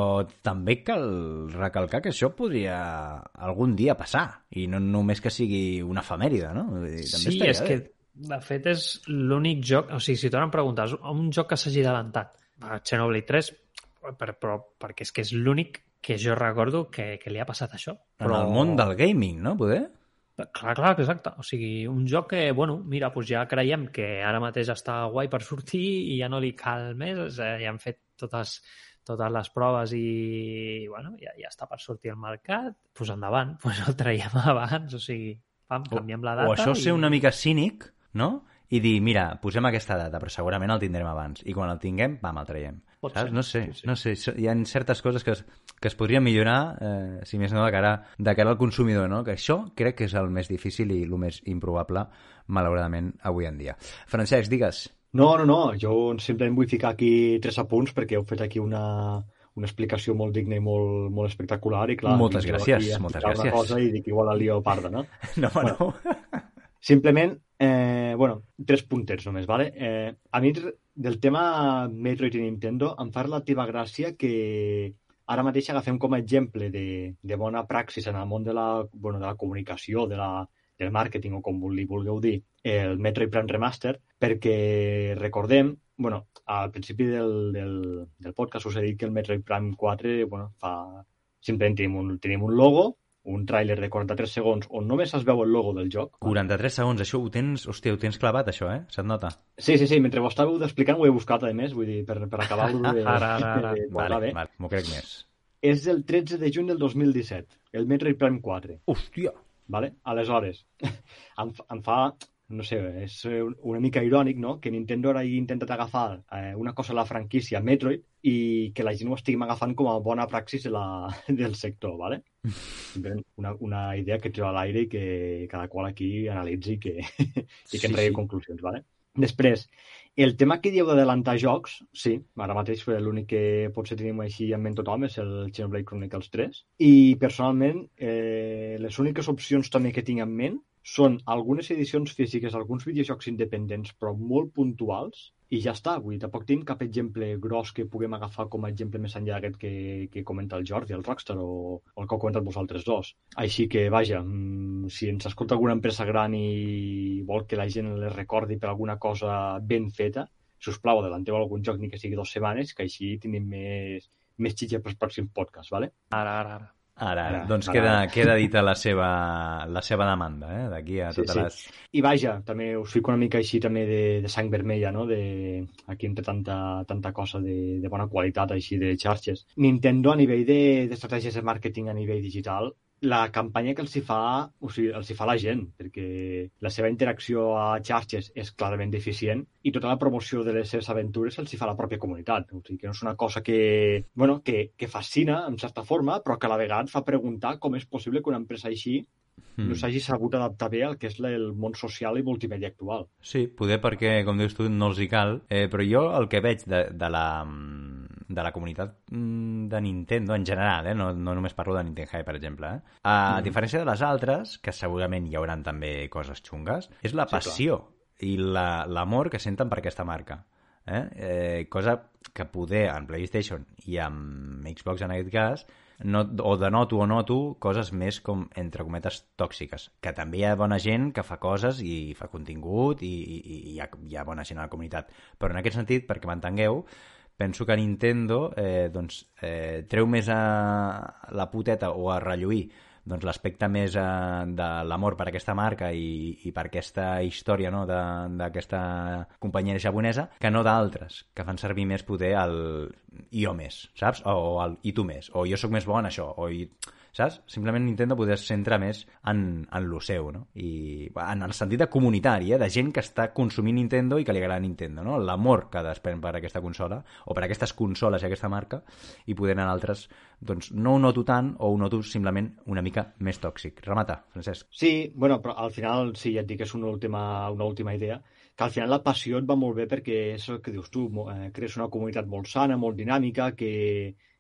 Speaker 1: també cal recalcar que això podria algun dia passar, i no només que sigui una efemèride, no? Dir, també
Speaker 2: Sí, és
Speaker 1: bé.
Speaker 2: que de fet és l'únic joc, o sigui, si t'ho preguntes, un joc que s'hagi adelantat a Xenoblade 3, per, però, perquè és que és l'únic que jo recordo que, que li ha passat això.
Speaker 1: En el món del gaming, no? Poder?
Speaker 2: Clar, clar, exacte. O sigui, un joc que, bueno, mira, doncs ja creiem que ara mateix està guai per sortir i ja no li cal més, eh, ja han fet totes, totes les proves i, bueno, ja, ja està per sortir al mercat, doncs endavant, doncs el traiem abans, o sigui, pam, canviem la data.
Speaker 1: O això ser
Speaker 2: i...
Speaker 1: una mica cínic, no? I dir, mira, posem aquesta data, però segurament el tindrem abans. I quan el tinguem, pam, el traiem.
Speaker 2: Pot
Speaker 1: Saps?
Speaker 2: ser,
Speaker 1: No sé,
Speaker 2: sí, sí.
Speaker 1: no sé. Hi ha certes coses que es, que es podrien millorar, eh, si més no, de cara, de cara al consumidor, no? Que això crec que és el més difícil i el més improbable, malauradament, avui en dia. Francesc, digues.
Speaker 3: No, no, no, jo simplement vull ficar aquí tres apunts perquè heu fet aquí una, una explicació molt digna i molt, molt espectacular i clar...
Speaker 1: Moltes gràcies,
Speaker 3: a
Speaker 1: moltes gràcies.
Speaker 3: Una cosa i dic igual la lío parda, no?
Speaker 1: No, bueno. no.
Speaker 3: Simplement, eh, bueno, tres puntets només, ¿vale? Eh, a mi del tema Metroid i Nintendo em fa relativa gràcia que ara mateix agafem com a exemple de, de bona praxis en el món de la, bueno, de la comunicació, de la, del màrqueting o com li vulgueu dir, el Metroid Prime Remaster, perquè recordem, bueno, al principi del, del, del podcast us he dit que el Metroid Prime 4, bueno, fa... Simplement tenim un, tenim un logo, un tràiler de 43 segons on només es veu el logo del joc.
Speaker 1: 43 segons, això ho tens... Hòstia, ho tens clavat, això, eh? Se't nota?
Speaker 3: Sí, sí, sí, mentre ho estàveu explicant ho he buscat, a més, vull dir, per, per acabar-ho de,
Speaker 2: Ara, ara, ara.
Speaker 3: de
Speaker 1: Vale,
Speaker 3: bé.
Speaker 1: vale, m'ho crec més.
Speaker 3: És del 13 de juny del 2017, el Metroid Prime 4,
Speaker 1: Hòstia!
Speaker 3: vale? Aleshores, em, em fa, no sé, és una mica irònic, no?, que Nintendo ara hagi intentat agafar eh, una cosa de la franquícia Metroid i que la gent ho estiguem agafant com a bona praxis de la, del sector, vale? Simplement Una, una idea que treu a l'aire i que cada qual aquí analitzi i que, i que
Speaker 1: Sí,
Speaker 3: en tregui
Speaker 1: sí.
Speaker 3: conclusions, vale? Després, el tema que dieu d'adelantar jocs, sí, ara mateix l'únic que potser tenim així en ment tothom és el Xenoblade Chronicles 3 i personalment eh, les úniques opcions també que tinc en ment són algunes edicions físiques, alguns videojocs independents però molt puntuals i ja està, vull dir, tampoc tinc cap exemple gros que puguem agafar com a exemple més enllà d'aquest que, que comenta el Jordi, el Rockstar o, o el que heu comentat vosaltres dos. Així que, vaja, mm, si ens escolta alguna empresa gran i vol que la gent les recordi per alguna cosa ben feta, si us plau, adelanteu algun joc ni que sigui dues setmanes, que així tenim més, més xitxa pels pròxims podcasts, vale?
Speaker 2: Ara, ara, ara.
Speaker 1: Ara, ara. Doncs
Speaker 3: ara.
Speaker 1: queda, queda dita la seva, la seva demanda, eh? D'aquí a
Speaker 3: Sí,
Speaker 1: totes
Speaker 3: sí.
Speaker 1: les...
Speaker 3: I vaja, també us fico una mica així també de, de sang vermella, no? De, aquí entre tanta, tanta cosa de, de bona qualitat així de xarxes. Nintendo a nivell de- d'estratègies de, de màrqueting a nivell digital, la campanya que els hi fa, o sigui, els hi fa la gent, perquè la seva interacció a xarxes és clarament deficient i tota la promoció de les seves aventures els hi fa la pròpia comunitat. O sigui, que no és una cosa que, bueno, que, que fascina, en certa forma, però que a la vegada fa preguntar com és possible que una empresa així
Speaker 1: Mm.
Speaker 3: no s'hagi sabut adaptar bé al que és el món social i multimèdia actual.
Speaker 1: Sí, poder perquè, com dius tu, no els hi cal, eh, però jo el que veig de, de la, mm, de la comunitat mm, de Nintendo en general, eh? no, no només parlo de Nintendo High, per exemple, eh? a mm. diferència de les altres, que segurament hi hauran també coses xungues, és la passió sí, i l'amor la, que senten per aquesta marca. Eh? Eh, cosa que poder en PlayStation i amb Xbox en aquest cas no, o denoto o noto coses més com, entre cometes, tòxiques. Que també hi ha bona gent que fa coses i fa contingut i, i, i hi, ha, hi ha bona gent a la comunitat. Però en aquest sentit, perquè m'entengueu, penso que Nintendo eh, doncs, eh, treu més a la puteta o a relluir doncs, l'aspecte més eh, de l'amor per aquesta marca i, i per aquesta història no, d'aquesta companyia japonesa que no d'altres, que fan servir més poder el jo més, saps? O, o el i tu més, o jo sóc més bo en això, o i saps? Simplement Nintendo poder centrar més en, en lo seu, no? I en el sentit de comunitari, eh? de gent que està consumint Nintendo i que li agrada Nintendo, no? L'amor que desprèn per aquesta consola, o per aquestes consoles i aquesta marca, i poder en altres, doncs no ho noto tant, o ho noto simplement una mica més tòxic. Remata, Francesc.
Speaker 3: Sí, bueno, però al final, sí, ja et dic és una última, una última idea, que al final la passió et va molt bé perquè és el que dius tu, eh, crees una comunitat molt sana, molt dinàmica, que,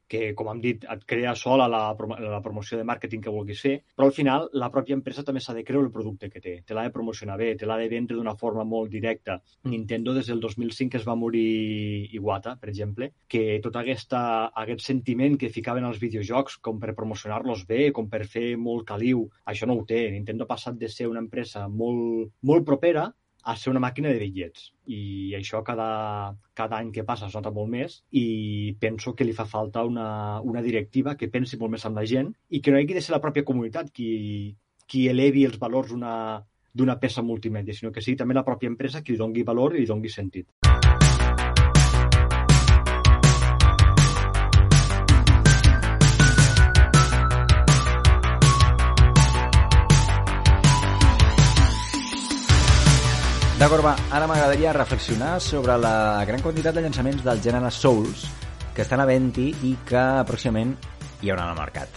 Speaker 3: que, com hem dit, et crea sola la, la promoció de màrqueting que vulguis fer, però al final la pròpia empresa també s'ha de creure el producte que té, te l'ha de promocionar bé, te l'ha de vendre d'una forma molt directa. Nintendo des del 2005 es va morir Iwata, per exemple, que tot aquesta, aquest sentiment que ficaven als videojocs com per promocionar-los bé, com per fer molt caliu, això no ho té. Nintendo ha passat de ser una empresa molt, molt propera a ser una màquina de bitllets. I això cada, cada any que passa es nota molt més i penso que li fa falta una, una directiva que pensi molt més amb la gent i que no hagi de ser la pròpia comunitat qui, qui elevi els valors d'una peça multimèdia, sinó que sigui també la pròpia empresa qui li dongui valor i li dongui sentit.
Speaker 1: Va, ara m'agradaria reflexionar sobre la gran quantitat de llançaments del gènere Souls que estan a venti i que pròximament hi haurà al mercat.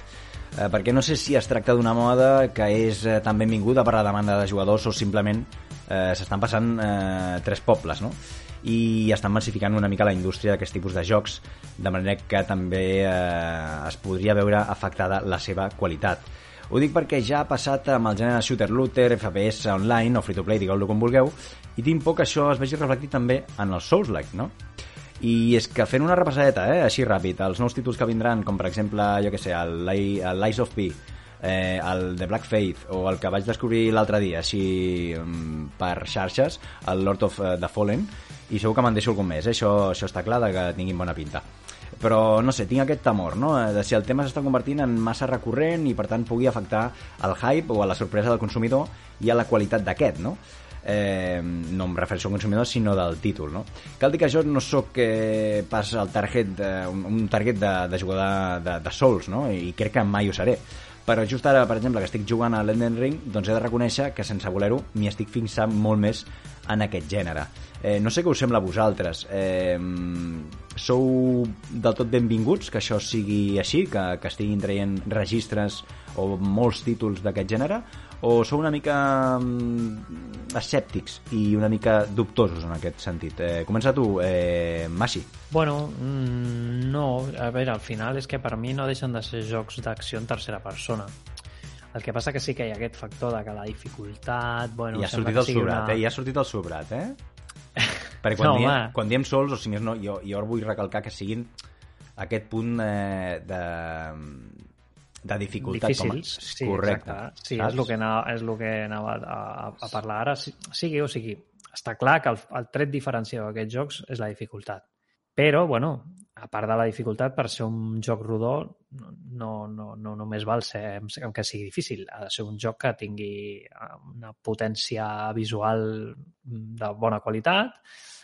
Speaker 1: Eh, perquè no sé si es tracta d'una moda que és eh, tan benvinguda per la demanda de jugadors o simplement eh, s'estan passant eh, tres pobles, no? i estan massificant una mica la indústria d'aquest tipus de jocs, de manera que també eh, es podria veure afectada la seva qualitat. Ho dic perquè ja ha passat amb el gènere shooter looter, FPS online o free-to-play, digueu-lo com vulgueu, i tinc por que això es vegi reflectit també en els Souls-like, no? I és que fent una repassadeta, eh, així ràpid, els nous títols que vindran, com per exemple, jo que sé, el, Lies of P, eh, el The Black Faith o el que vaig descobrir l'altre dia així um, per xarxes el Lord of uh, the Fallen i segur que me'n deixo algun més, eh? això, això està clar de que tinguin bona pinta però no sé, tinc aquest temor no? de si el tema s'està convertint en massa recurrent i per tant pugui afectar el hype o a la sorpresa del consumidor i a la qualitat d'aquest, no? Eh, no em refereixo al consumidor sinó del títol no? cal dir que jo no sóc eh, pas el target, eh, un, target de, de jugador de, de Souls no? i crec que mai ho seré però just ara, per exemple, que estic jugant a l'Enden Ring, doncs he de reconèixer que sense voler-ho m'hi estic fixant molt més en aquest gènere. Eh, no sé què us sembla a vosaltres. Eh, sou del tot benvinguts que això sigui així, que, que estiguin traient registres o molts títols d'aquest gènere, o sou una mica mm, escèptics i una mica dubtosos en aquest sentit? Eh, comença tu, eh, Masi.
Speaker 2: Bueno, mm, no, a veure, al final és que per mi no deixen de ser jocs d'acció en tercera persona. El que passa que sí que hi ha aquest factor de que la dificultat... Bueno,
Speaker 1: I ha sortit el sobrat, una... eh? I ha sortit el sobrat, eh? Perquè quan, no, diem, quan diem sols, o si més no, jo, jo vull recalcar que siguin aquest punt eh, de, de dificultat.
Speaker 2: Difícils, com sí, Correcte. Exacte. Sí, és el que anava, és el que anava a, a parlar ara. Sigui o sigui, està clar que el, el tret diferenciador d'aquests jocs és la dificultat. Però, bueno, a part de la dificultat, per ser un joc rodó, no, no, no només val ser que sigui difícil. Ha de ser un joc que tingui eh, una potència visual de bona qualitat,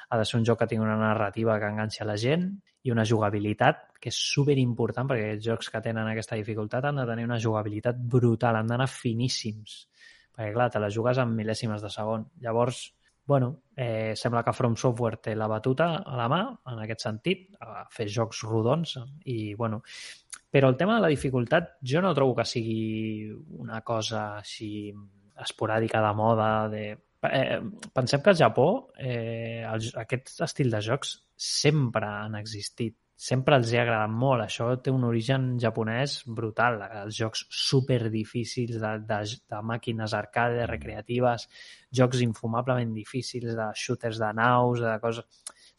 Speaker 2: ha de ser un joc que tingui una narrativa que enganxi a la gent i una jugabilitat que és super important perquè els jocs que tenen aquesta dificultat han de tenir una jugabilitat brutal, han d'anar finíssims. Perquè, clar, te la jugues en mil·lèsimes de segon. Llavors, bueno, eh, sembla que From Software té la batuta a la mà, en aquest sentit, a fer jocs rodons i, bueno... Però el tema de la dificultat jo no trobo que sigui una cosa així esporàdica de moda, de... Eh, pensem que al Japó eh, el, aquest estil de jocs sempre han existit sempre els hi ha agradat molt. Això té un origen japonès brutal. Els jocs super difícils de, de, de màquines arcade, recreatives, jocs infumablement difícils de shooters de naus, de coses...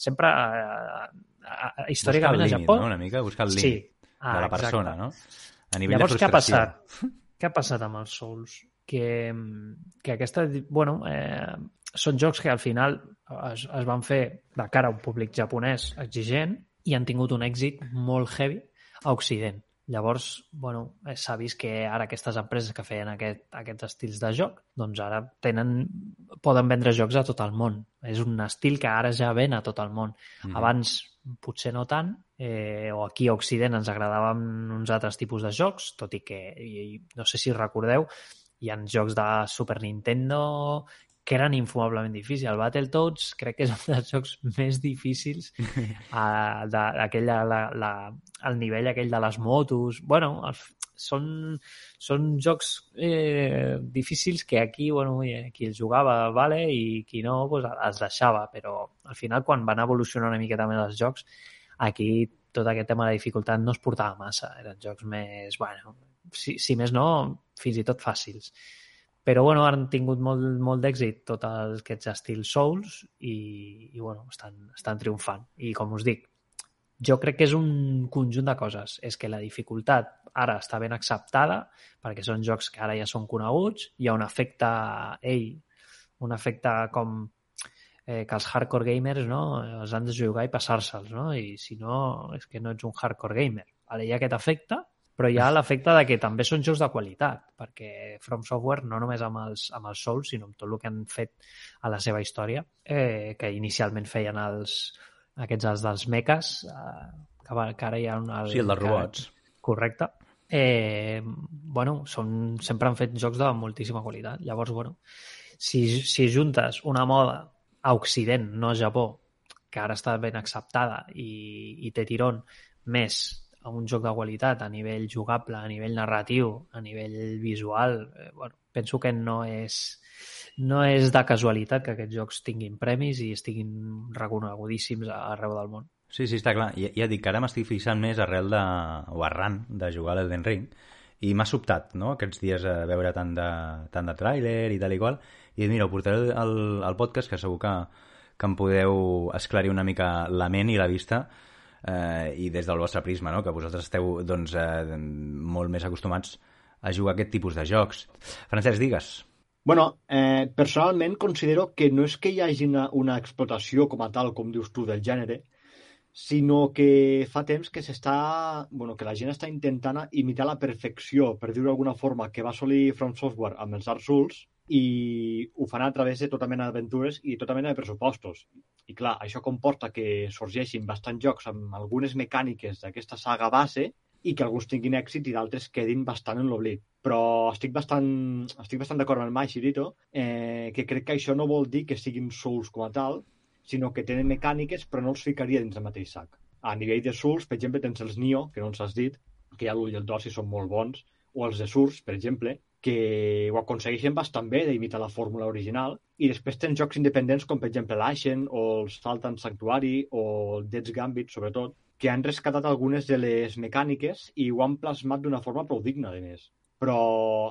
Speaker 2: Sempre, eh, eh, històricament,
Speaker 1: Buscar el
Speaker 2: a
Speaker 1: límit,
Speaker 2: Japó...
Speaker 1: no? Una mica buscar el
Speaker 2: Sí.
Speaker 1: límit
Speaker 2: Ah,
Speaker 1: de la
Speaker 2: exacte.
Speaker 1: persona, no? A nivell
Speaker 2: Llavors,
Speaker 1: de
Speaker 2: què ha
Speaker 1: frustració.
Speaker 2: passat? Què ha passat amb els Souls? Que, que aquesta, bueno, eh, són jocs que al final es, es van fer de cara a un públic japonès exigent i han tingut un èxit molt heavy a Occident. Llavors, bueno, eh, s'ha vist que ara aquestes empreses que feien aquest, aquests estils de joc, doncs ara tenen, poden vendre jocs a tot el món. És un estil que ara ja ven a tot el món.
Speaker 1: Mhm.
Speaker 2: Abans potser no tant, eh, o aquí a Occident ens agradaven uns altres tipus de jocs, tot i que, i, i no sé si recordeu, hi ha jocs de Super Nintendo que eren infumablement difícils. El Battletoads crec que és un dels jocs més difícils a, de, aquell, la, la, el nivell aquell de les motos. bueno, el, són, són jocs eh, difícils que aquí, bueno, eh, qui els jugava, vale, i qui no, pues, els deixava, però al final quan van evolucionar una miqueta més els jocs, aquí tot aquest tema de dificultat no es portava massa, eren jocs més, bueno, si, si més no, fins i tot fàcils. Però, bueno, han tingut molt, molt d'èxit tots aquests estils Souls i, i bueno, estan, estan triomfant. I, com us dic, jo crec que és un conjunt de coses. És que la dificultat ara està ben acceptada, perquè són jocs que ara ja són coneguts, hi ha un efecte, ei, un efecte com eh, que els hardcore gamers no, els han de jugar i passar-se'ls, no? i si no, és que no ets un hardcore gamer. Vale, hi ha aquest efecte, però hi ha l'efecte de que també són jocs de qualitat, perquè From Software, no només amb els, amb els Souls, sinó amb tot el que han fet a la seva història, eh, que inicialment feien els, aquests els dels meques, eh, que, que ara hi ha. El,
Speaker 1: Sí, el dels
Speaker 2: que-
Speaker 1: robots.
Speaker 2: Correcte. Eh, bueno, són, sempre han fet jocs de moltíssima qualitat. Llavors, bueno, si, si juntes una moda a Occident, no a Japó, que ara està ben acceptada i, i té tirón, més a un joc de qualitat a nivell jugable, a nivell narratiu, a nivell visual, eh, bueno, penso que no és, no és de casualitat que aquests jocs tinguin premis i estiguin reconegudíssims arreu del món.
Speaker 1: Sí, sí, està clar. Ja, ja dic que ara m'estic fixant més arrel de, o arran de jugar a l'Elden Ring i m'ha sobtat, no?, aquests dies a veure tant de, tant de tràiler i tal i qual. I mira, ho portaré al, al podcast, que segur que, que em podeu esclarir una mica la ment i la vista eh, i des del vostre prisma, no?, que vosaltres esteu doncs, eh, molt més acostumats a jugar aquest tipus de jocs. Francesc, digues.
Speaker 3: Bueno, eh, personalment considero que no és que hi hagi una, una explotació com a tal, com dius tu, del gènere, sinó que fa temps que s'està... Bueno, que la gent està intentant imitar la perfecció, per dir-ho d'alguna forma, que va assolir From Software amb els Dark Souls i ho fan a través de tota mena d'aventures i tota mena de pressupostos. I clar, això comporta que sorgeixin bastants jocs amb algunes mecàniques d'aquesta saga base i que alguns tinguin èxit i d'altres quedin bastant en l'oblit. Però estic bastant, estic bastant d'acord amb el Mai Shirito, eh, que crec que això no vol dir que siguin Souls com a tal, sinó que tenen mecàniques però no els ficaria dins el mateix sac. A nivell de Souls, per exemple, tens els Nioh, que no ens has dit, que ja l'ull i el dos i són molt bons, o els de Surs, per exemple, que ho aconsegueixen bastant bé d'imitar la fórmula original, i després tens jocs independents com per exemple l'Ashen o el Saltan Sanctuary o el Dead's Gambit, sobretot, que han rescatat algunes de les mecàniques i ho han plasmat d'una forma prou digna, de més. Però,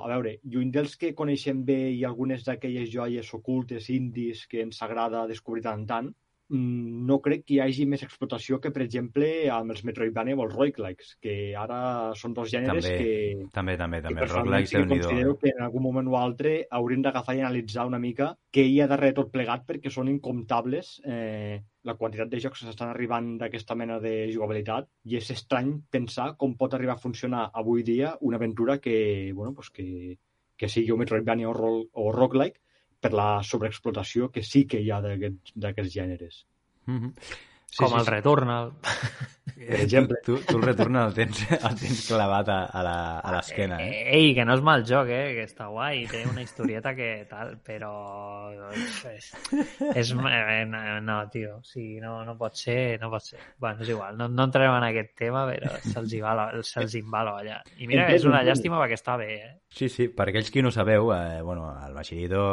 Speaker 3: a veure, lluny dels que coneixem bé i algunes d'aquelles joies ocultes indis que ens agrada descobrir tant en tant, no crec que hi hagi més explotació que, per exemple, amb els Metroidvania o els roguelikes, que ara són dos gèneres
Speaker 1: També,
Speaker 3: que,
Speaker 1: també, també,
Speaker 3: que
Speaker 1: també.
Speaker 3: personalment
Speaker 1: Roguelikes,
Speaker 3: sí que considero que en algun moment o altre hauríem d'agafar i analitzar una mica què hi ha darrere tot plegat perquè són incomptables eh, la quantitat de jocs que s'estan arribant d'aquesta mena de jugabilitat i és estrany pensar com pot arribar a funcionar avui dia una aventura que, bueno, pues que, que sigui un Metroidvania o, o roguelike per la sobreexplotació que sí que hi ha d'aquests gèneres.
Speaker 1: Mm -hmm.
Speaker 2: Sí, Com sí, el Returnal.
Speaker 1: Per
Speaker 3: exemple.
Speaker 1: Tu, tu, tu el Returnal el tens, el tens clavat a, a la- a l'esquena, eh?
Speaker 2: Ei, que no és mal joc, eh? Que està guai, té una historieta que tal, però... És, és, eh, no, no, tio, o sigui, no, no pot ser, no pot ser. Bueno, és igual, no, no entrarem en aquest tema, però se'ls hi va l'olla. I mira, que és una llàstima perquè està bé, eh?
Speaker 1: Sí, sí, per aquells qui no sabeu, eh, bueno, el Bachirito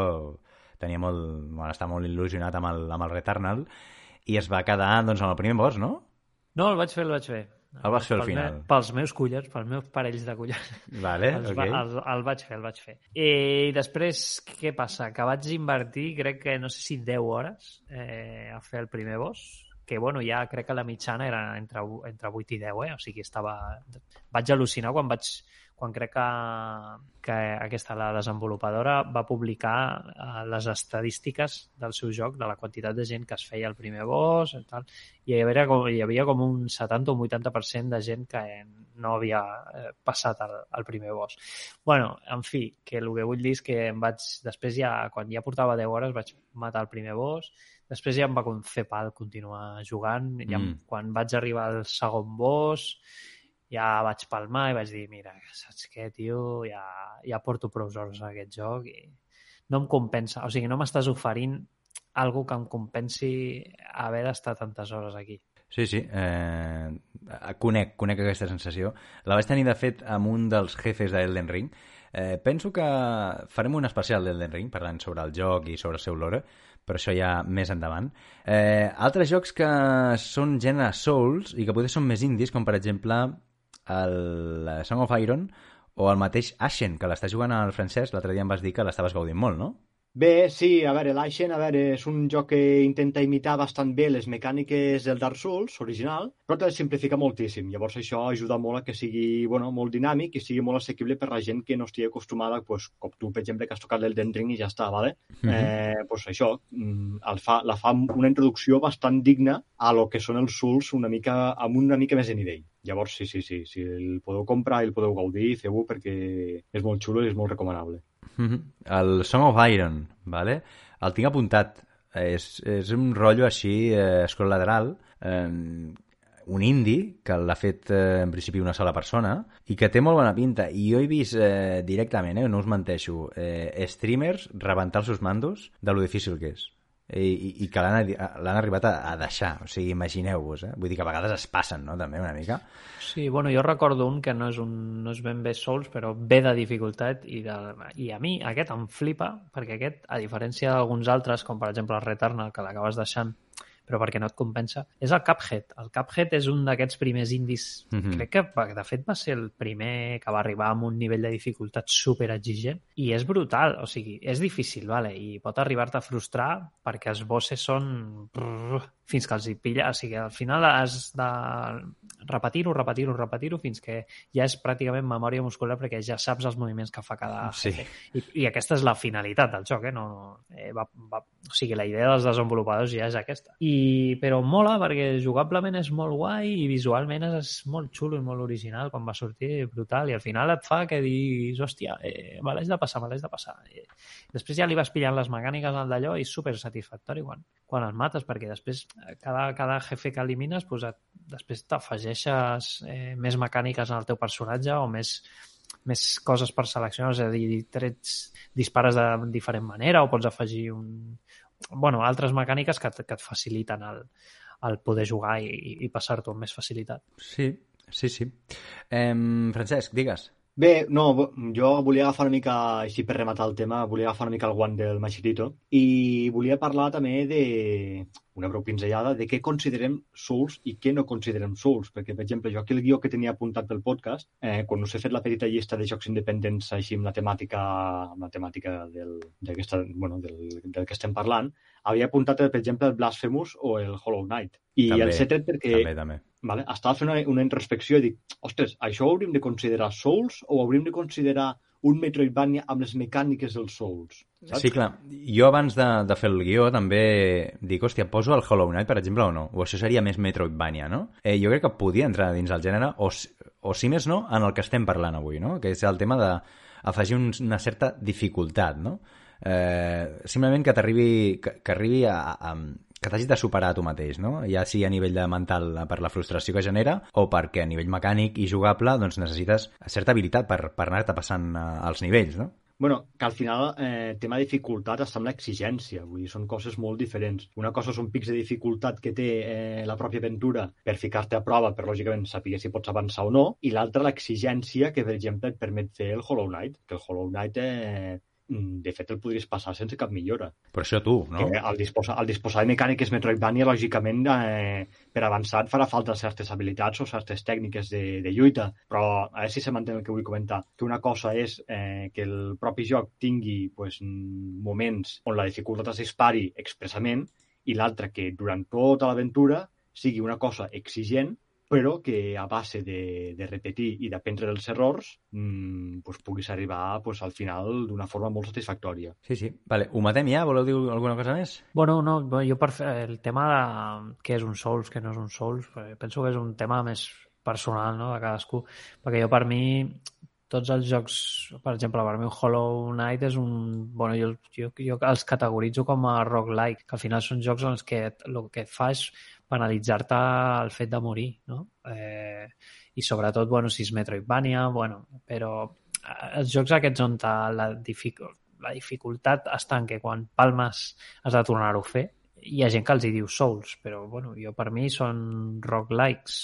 Speaker 1: tenia molt, bueno, està molt il·lusionat amb el, amb el Returnal i es va quedar doncs, amb el primer boss, no?
Speaker 2: No, el vaig fer, el vaig fer.
Speaker 1: El vas fer al final.
Speaker 2: Me, pels meus collons, pels meus parells de collons.
Speaker 1: Vale,
Speaker 2: Els,
Speaker 1: ok.
Speaker 2: va, el, el vaig fer, el vaig fer. I després, què passa? Que vaig invertir, crec que, no sé si 10 hores eh, a fer el primer boss, que, bueno, ja crec que la mitjana era entre, entre 8 i 10, eh? O sigui, estava... Vaig al·lucinar quan vaig quan crec que, que aquesta, la desenvolupadora, va publicar eh, les estadístiques del seu joc, de la quantitat de gent que es feia el primer boss i tal, i hi havia com, hi havia com un 70 o un 80% de gent que no havia eh, passat el, el primer boss. bueno, en fi, que el que vull dir és que em vaig, després ja, quan ja portava 10 hores, vaig matar el primer boss, després ja em va fer pal continuar jugant, ja,
Speaker 1: Mm.
Speaker 2: quan vaig arribar al segon boss, ja vaig palmar i vaig dir, mira, saps què, tio, ja, ja porto prou hores a aquest joc i no em compensa, o sigui, no m'estàs oferint algo que em compensi haver d'estar tantes hores aquí.
Speaker 1: Sí, sí, eh, conec, conec aquesta sensació. La vaig tenir, de fet, amb un dels jefes d'Elden Ring. Eh, penso que farem un especial d'Elden Ring, parlant sobre el joc i sobre el seu lore, però això ja més endavant. Eh, altres jocs que són gènere Souls i que potser són més indis, com per exemple el Song of Iron o el mateix Ashen, que l'estàs jugant al francès, l'altre dia em vas dir que l'estaves gaudint molt, no?
Speaker 3: Bé, sí, a veure, l'Aixen, a veure, és un joc que intenta imitar bastant bé les mecàniques del Dark Souls original, però te les simplifica moltíssim. Llavors això ajuda molt a que sigui bueno, molt dinàmic i sigui molt assequible per la gent que no estigui acostumada, pues, com tu, per exemple, que has tocat l'Elden Ring i ja està, vale?
Speaker 1: Mhm.
Speaker 3: eh, pues això, mm, el fa, la fa una introducció bastant digna a lo que són els Souls una mica, amb una mica més de nivell. Llavors, sí, sí, sí, si el podeu comprar i el podeu gaudir, feu-ho perquè és molt xulo i és molt recomanable.
Speaker 1: Mhm. El Song of Iron, vale? el tinc apuntat. És, és un rotllo així, eh, scroll lateral, eh, un indie, que l'ha fet eh, en principi una sola persona, i que té molt bona pinta. I jo he vist eh, directament, eh, no us menteixo, eh, streamers rebentar els seus mandos de lo difícil que és. I, i, que l'han arribat a, a deixar. O sigui, imagineu-vos, eh? Vull dir que a vegades es passen, no?, també, una mica.
Speaker 2: Sí, bueno, jo recordo un que no és, un, no és ben bé Souls, però ve de dificultat i, de, i a mi aquest em flipa, perquè aquest, a diferència d'alguns altres, com per exemple el Returnal, que l'acabes deixant, però perquè no et compensa, és el Cuphead. El Cuphead és un d'aquests primers indis,
Speaker 1: Mhm.
Speaker 2: crec que de fet va ser el primer que va arribar amb un nivell de dificultat super exigent i és brutal, o sigui, és difícil, vale? i pot arribar-te a frustrar perquè els bosses són brrr, fins que els hi pilla, o sigui, al final has de repetir-ho, repetir-ho, repetir-ho fins que ja és pràcticament memòria muscular perquè ja saps els moviments que fa cada
Speaker 1: Sí.
Speaker 2: I, I aquesta és la finalitat del joc, eh? No, no, eh va, va, o sigui, la idea dels desenvolupadors ja és aquesta. I, però mola perquè jugablement és molt guai i visualment és molt xulo i molt original quan va sortir, brutal, i al final et fa que diguis, hòstia, eh, me l'haig de passar, me l'haig de passar. I després ja li vas pillant les mecàniques al d'allò i és super satisfactori quan, quan el mates, perquè després cada, cada jefe que elimines pues, et, després t'afegeixes eh, més mecàniques en el teu personatge o més, més coses per seleccionar, és a dir, trets, dispares de diferent manera o pots afegir un... bueno, altres mecàniques que, que et faciliten el, el poder jugar i, i passar-t'ho amb més facilitat.
Speaker 1: Sí, sí, sí. Eh, Francesc, digues.
Speaker 3: Bé, no, jo volia agafar una mica, així per rematar el tema, volia agafar una mica el guant del Machirito i volia parlar també de una breu pinzellada de què considerem Souls i què no considerem Souls, perquè, per exemple, jo aquí el guió que tenia apuntat pel podcast, eh, quan us he fet la petita llista de jocs independents així amb la temàtica, amb la temàtica del, bueno, del, del que estem parlant, havia apuntat, per exemple, el Blasphemous o el Hollow Knight. I
Speaker 1: També,
Speaker 3: els he tret perquè
Speaker 1: També, també.
Speaker 3: Vale? Estava fent una, una introspecció i dic, ostres, això ho hauríem de considerar Souls o ho hauríem de considerar un Metroidvania amb les mecàniques dels Souls? Saps?
Speaker 1: Sí, clar. Jo abans de, de fer el guió també dic, hòstia, poso el Hollow Knight, per exemple, o no? O això seria més Metroidvania, no? Eh, jo crec que podia entrar dins el gènere, o, o si més no, en el que estem parlant avui, no? Que és el tema d'afegir un, una certa dificultat, no? Eh, simplement que t'arribi que, que arribi a, a, que t'hagis de superar tu mateix, no? Ja sigui a nivell de mental per la frustració que genera o perquè a nivell mecànic i jugable doncs necessites certa habilitat per, per anar-te passant eh, els nivells, no?
Speaker 3: Bueno, que al final eh, tema de dificultat està amb l'exigència, vull dir, són coses molt diferents. Una cosa són pics de dificultat que té eh, la pròpia aventura per ficar-te a prova, per lògicament saber si pots avançar o no, i l'altra l'exigència que, per exemple, et permet fer el Hollow Knight, que el Hollow Knight eh, de fet el podries passar sense cap millora.
Speaker 1: Però això tu, no?
Speaker 3: Que al, disposar, al disposar de mecàniques Metroidvania, lògicament, eh, per avançar et farà falta certes habilitats o certes tècniques de, de lluita, però a veure si se m'entén el que vull comentar. Que una cosa és eh, que el propi joc tingui pues, moments on la dificultat es dispari expressament i l'altra que durant tota l'aventura sigui una cosa exigent però que a base de, de repetir i d'aprendre dels errors mmm, pues, puguis arribar pues, al final d'una forma molt satisfactòria.
Speaker 1: Sí, sí. Vale, ho matem ja? Voleu dir alguna cosa més?
Speaker 2: Bueno, no, jo per fer el tema de què és un Souls, què no és un Souls, penso que és un tema més personal no, de cadascú, perquè jo per mi tots els jocs, per exemple, per mi Hollow Knight és un... Bueno, jo, jo, jo els categoritzo com a roguelike, que al final són jocs en els que el que fa és penalitzar-te el fet de morir, no? Eh, I sobretot, bueno, si és Metroidvania, bueno, però eh, els jocs aquests on la, dific la dificultat està en que quan palmes has de tornar-ho a fer, hi ha gent que els hi diu Souls, però bueno, jo per mi són roguelikes.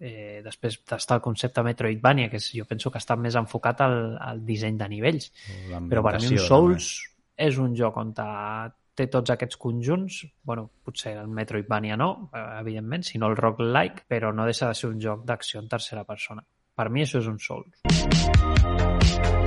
Speaker 2: Eh, després d'estar el concepte Metroidvania, que és, jo penso que està més enfocat al, al disseny de nivells. Però per mi un Souls també. és un joc on té tots aquests conjunts, bueno, potser el Metroidvania no, eh, evidentment, sinó el roguelike, però no deixa de ser un joc d'acció en tercera persona. Per mi això és un Souls.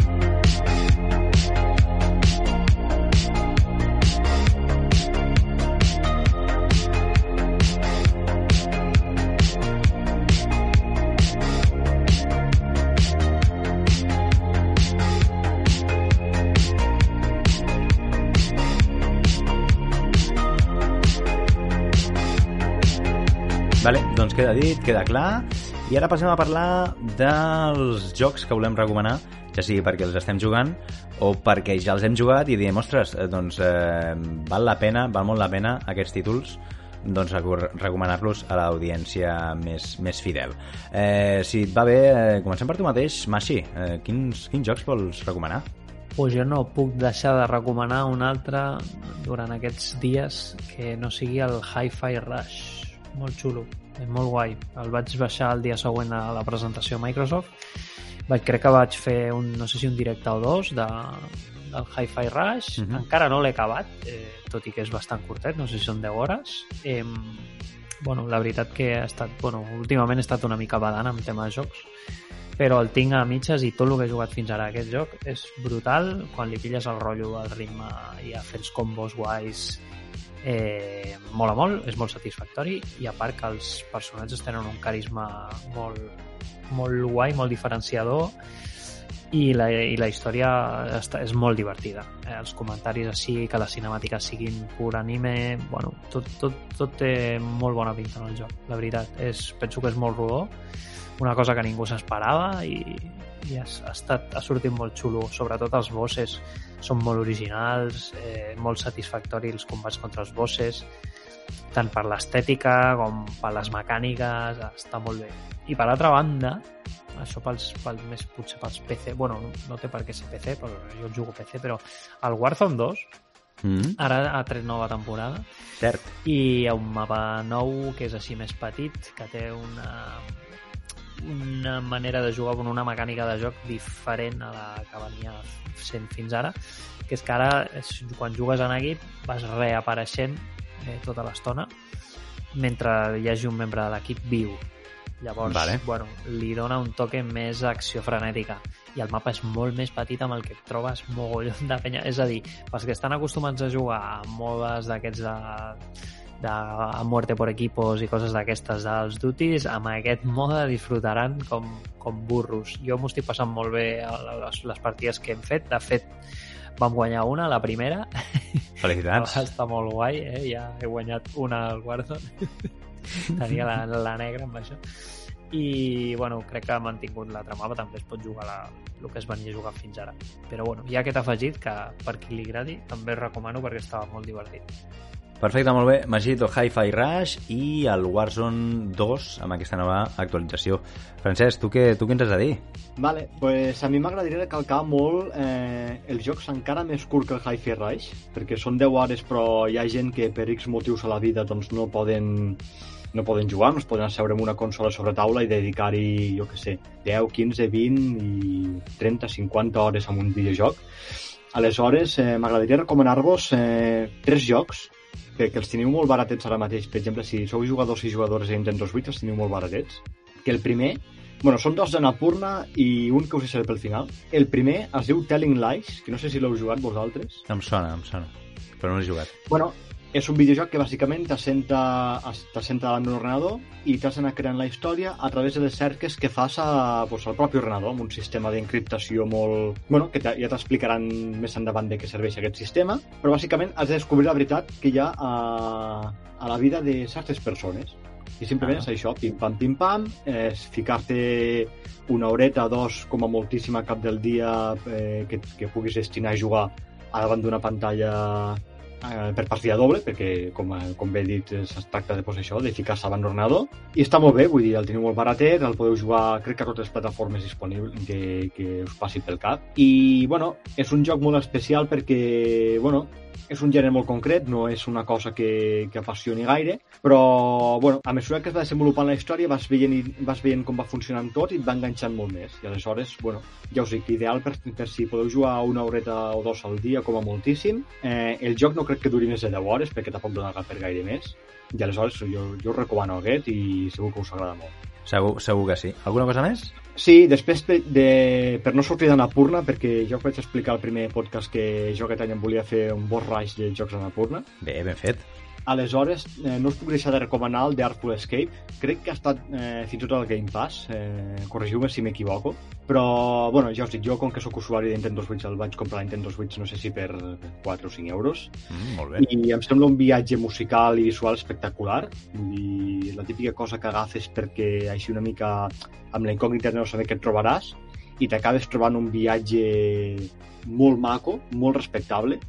Speaker 1: Doncs queda dit, queda clar. I ara passem a parlar dels jocs que volem recomanar, ja sigui perquè els estem jugant o perquè ja els hem jugat i diem, ostres, eh, doncs eh, val la pena, val molt la pena aquests títols doncs recomanar-los a l'audiència més, més fidel. Eh, si et va bé, eh, comencem per tu mateix. Mashi, eh, quins, quins jocs vols recomanar?
Speaker 2: Pues jo no puc deixar de recomanar un altre durant aquests dies que no sigui el Hi-Fi Rush molt xulo, és molt guai. El vaig baixar el dia següent a la presentació a Microsoft. Vaig, crec que vaig fer un, no sé si un directe o dos de, del Hi-Fi Rush. Uh mhm. -huh. Encara no l'he acabat, eh, tot i que és bastant curtet, no sé si són 10 hores. Eh, bueno, la veritat que ha estat, bueno, últimament he estat una mica badant amb tema de jocs, però el tinc a mitges i tot el que he jugat fins ara aquest joc és brutal quan li pilles el rotllo, el ritme i a fer els combos guais eh, mola molt, és molt satisfactori i a part que els personatges tenen un carisma molt, molt guai, molt diferenciador i la, i la història està, és molt divertida. Eh, els comentaris així, que les cinemàtiques siguin pur anime, bueno, tot, tot, tot té molt bona pinta en el joc, la veritat. És, penso que és molt rodó, una cosa que ningú s'esperava i, i ha, ha, estat, ha sortit molt xulo, sobretot els bosses són molt originals, eh, molt satisfactori els combats contra els bosses, tant per l'estètica com per les mecàniques, està molt bé. I per altra banda, això pels, pels més, potser pels PC, bueno, no, té per què ser PC, però jo el jugo PC, però el Warzone 2 Mm. Ara ha tret nova temporada.
Speaker 1: Cert.
Speaker 2: I hi ha un mapa nou que és així més petit, que té una, una manera de jugar amb una mecànica de joc diferent a la que venia sent fins ara, que és que ara quan jugues en equip vas reapareixent eh, tota l'estona mentre hi hagi un membre de l'equip viu. Llavors, vale. bueno, li dona un toque més acció frenètica i el mapa és molt més petit amb el que et trobes mogollon de penya. És a dir, pels que estan acostumats a jugar a modes d'aquests de de a muerte por equipos i coses d'aquestes dels duties, amb aquest mode disfrutaran com, com burros. Jo m'ho estic passant molt bé a les, les partides que hem fet. De fet, vam guanyar una, la primera.
Speaker 1: Felicitats.
Speaker 2: Està molt guai, eh? Ja he guanyat una al Warzone. Tenia la, la negra amb això. I, bueno, crec que ha mantingut l'altre mapa, també es pot jugar la, el que es venia a jugar fins ara. Però, bueno, hi ha aquest afegit que, per qui li agradi, també recomano perquè estava molt divertit.
Speaker 1: Perfecte, molt bé. Magito Hi-Fi Rush i el Warzone 2 amb aquesta nova actualització. Francesc, tu què, tu què ens has de dir?
Speaker 3: Vale, pues a mi m'agradaria recalcar molt eh, els jocs encara més curt que el Hi-Fi Rush, perquè són 10 hores però hi ha gent que per X motius a la vida doncs, no poden no poden jugar, no es poden asseure amb una consola sobre taula i dedicar-hi, jo que sé, 10, 15, 20 i 30, 50 hores a un videojoc Aleshores, eh, m'agradaria recomanar-vos eh, tres jocs que, que els teniu molt baratets ara mateix. Per exemple, si sou jugadors i jugadores de Nintendo Switch, els teniu molt baratets. Que el primer... Bueno, són dos d'Anapurna i un que us deixaré pel final. El primer es diu Telling Lies, que no sé si l'heu jugat vosaltres.
Speaker 1: Em sona, em sona. Però no l'he jugat.
Speaker 3: Bueno, és un videojoc que bàsicament t'assenta davant d'un ordenador i t'has d'anar creant la història a través de les cerques que fas a, pues, al propi ordenador, amb un sistema d'encriptació molt... Bueno, que ja t'explicaran més endavant de què serveix aquest sistema, però bàsicament has de descobrir la veritat que hi ha a, a la vida de certes persones. I simplement ah. és això, pim-pam, pim-pam, és ficar-te una horeta, dos, com a moltíssima cap del dia eh, que, que puguis destinar a jugar a davant d'una pantalla eh, per partida doble, perquè, com, eh, com bé he dit, es tracta de, pues, això, de ficar-se davant l'ordenador. I està molt bé, vull dir, el teniu molt baratet, el podeu jugar, crec que a totes les plataformes disponibles que, que us passi pel cap. I, bueno, és un joc molt especial perquè, bueno, és un gènere molt concret, no és una cosa que, que apassioni gaire, però bueno, a mesura que es va desenvolupant la història vas veient, vas veient com va funcionant tot i et va enganxant molt més. I aleshores, bueno, ja us dic, ideal per, per si podeu jugar una horeta o dos al dia com a moltíssim. Eh, el joc no crec que duri més de 10 hores perquè tampoc dona per gaire més. I aleshores jo, jo recomano aquest i segur que us agrada molt.
Speaker 1: Segur, segur que sí. Alguna cosa més?
Speaker 3: Sí, després de, per no sortir d'Anapurna, perquè jo vaig explicar al primer podcast que jo aquest any em volia fer un rush de jocs d'Anapurna.
Speaker 1: Bé, ben fet.
Speaker 3: Aleshores, eh, no us puc deixar de recomanar el The Artful Escape. Crec que ha estat eh, fins i tot al Game Pass, eh, corregiu-me si m'equivoco. Però, bueno, ja us dic, jo com que sóc usuari de Nintendo Switch el vaig comprar a Nintendo Switch no sé si per 4 o 5 euros.
Speaker 1: Mm, molt bé.
Speaker 3: I em sembla un viatge musical i visual espectacular. Dir, la típica cosa que agafes perquè així una mica amb la incògnita no saber què et trobaràs i t'acabes trobant un viatge molt maco, molt respectable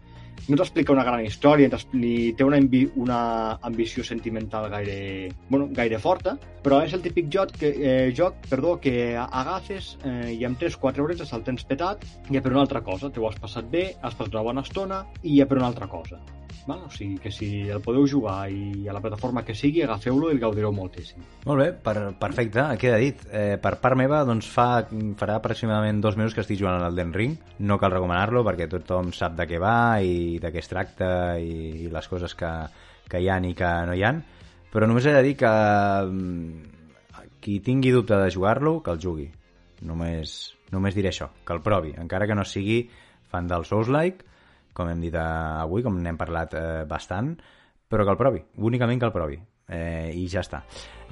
Speaker 3: no t'explica una gran història ni té una, una ambició sentimental gaire, bueno, gaire forta, però és el típic joc que, eh, joc perdó, que agafes eh, i amb 3-4 hores el tens petat i per una altra cosa. T'ho has passat bé, has passat una bona estona i ja per una altra cosa. Val? O sigui que si el podeu jugar i a la plataforma que sigui, agafeu-lo i el gaudireu moltíssim.
Speaker 1: Molt bé, per, perfecte, queda dit. Eh, per part meva, doncs fa, farà aproximadament dos mesos que estic jugant al Den Ring. No cal recomanar-lo perquè tothom sap de què va i de què es tracta i, i les coses que, que hi han i que no hi han. Però només he de dir que mm, qui tingui dubte de jugar-lo, que el jugui. Només, només diré això, que el provi, encara que no sigui fan del Souls-like, com hem dit avui, com n'hem parlat eh, bastant, però que el provi, únicament que el provi. Eh, I ja està.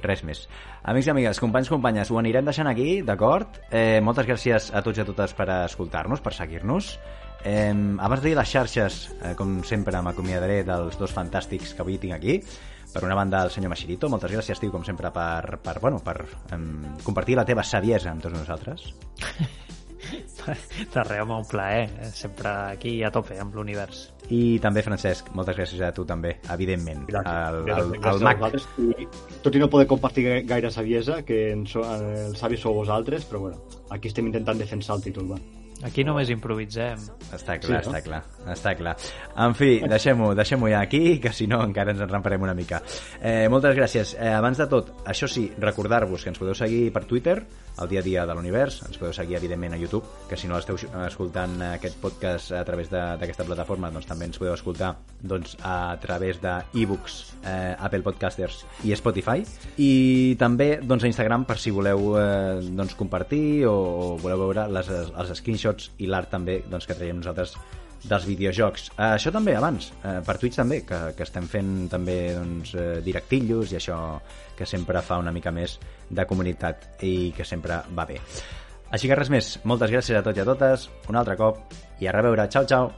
Speaker 1: Res més. Amics i amigues, companys, companyes, ho anirem deixant aquí, d'acord? Eh, moltes gràcies a tots i a totes per escoltar-nos, per seguir-nos. Eh, abans de dir les xarxes, eh, com sempre m'acomiadaré dels dos fantàstics que avui tinc aquí. Per una banda, el senyor Machirito, moltes gràcies, tio, com sempre, per, per, bueno, per eh, compartir la teva saviesa amb tots nosaltres.
Speaker 2: De res, home, un plaer. Eh? Sempre aquí a tope amb l'univers.
Speaker 1: I també, Francesc, moltes gràcies a tu també, evidentment. Gràcies. El, el, el, el Mac.
Speaker 3: Tot i no poder compartir gaire saviesa, que en so, el savi sou vosaltres, però bueno, aquí estem intentant defensar el títol, va.
Speaker 2: Aquí només improvisem.
Speaker 1: Està clar, sí, no? està clar, està clar. En fi, deixem-ho deixem ja aquí, que si no encara ens enramparem una mica. Eh, moltes gràcies. Eh, abans de tot, això sí, recordar-vos que ens podeu seguir per Twitter, el dia a dia de l'univers, ens podeu seguir evidentment a YouTube, que si no esteu escoltant aquest podcast a través d'aquesta plataforma, doncs també ens podeu escoltar doncs, a través de e-books, eh, Apple Podcasters i Spotify, i també doncs, a Instagram per si voleu eh, doncs, compartir o, o voleu veure les, els screenshots screenshots i l'art també doncs, que traiem nosaltres dels videojocs. Uh, això també abans, uh, per Twitch també, que, que estem fent també doncs, uh, directillos i això que sempre fa una mica més de comunitat i que sempre va bé. Així que res més, moltes gràcies a tots i a totes, un altre cop, i a reveure, xau, xau!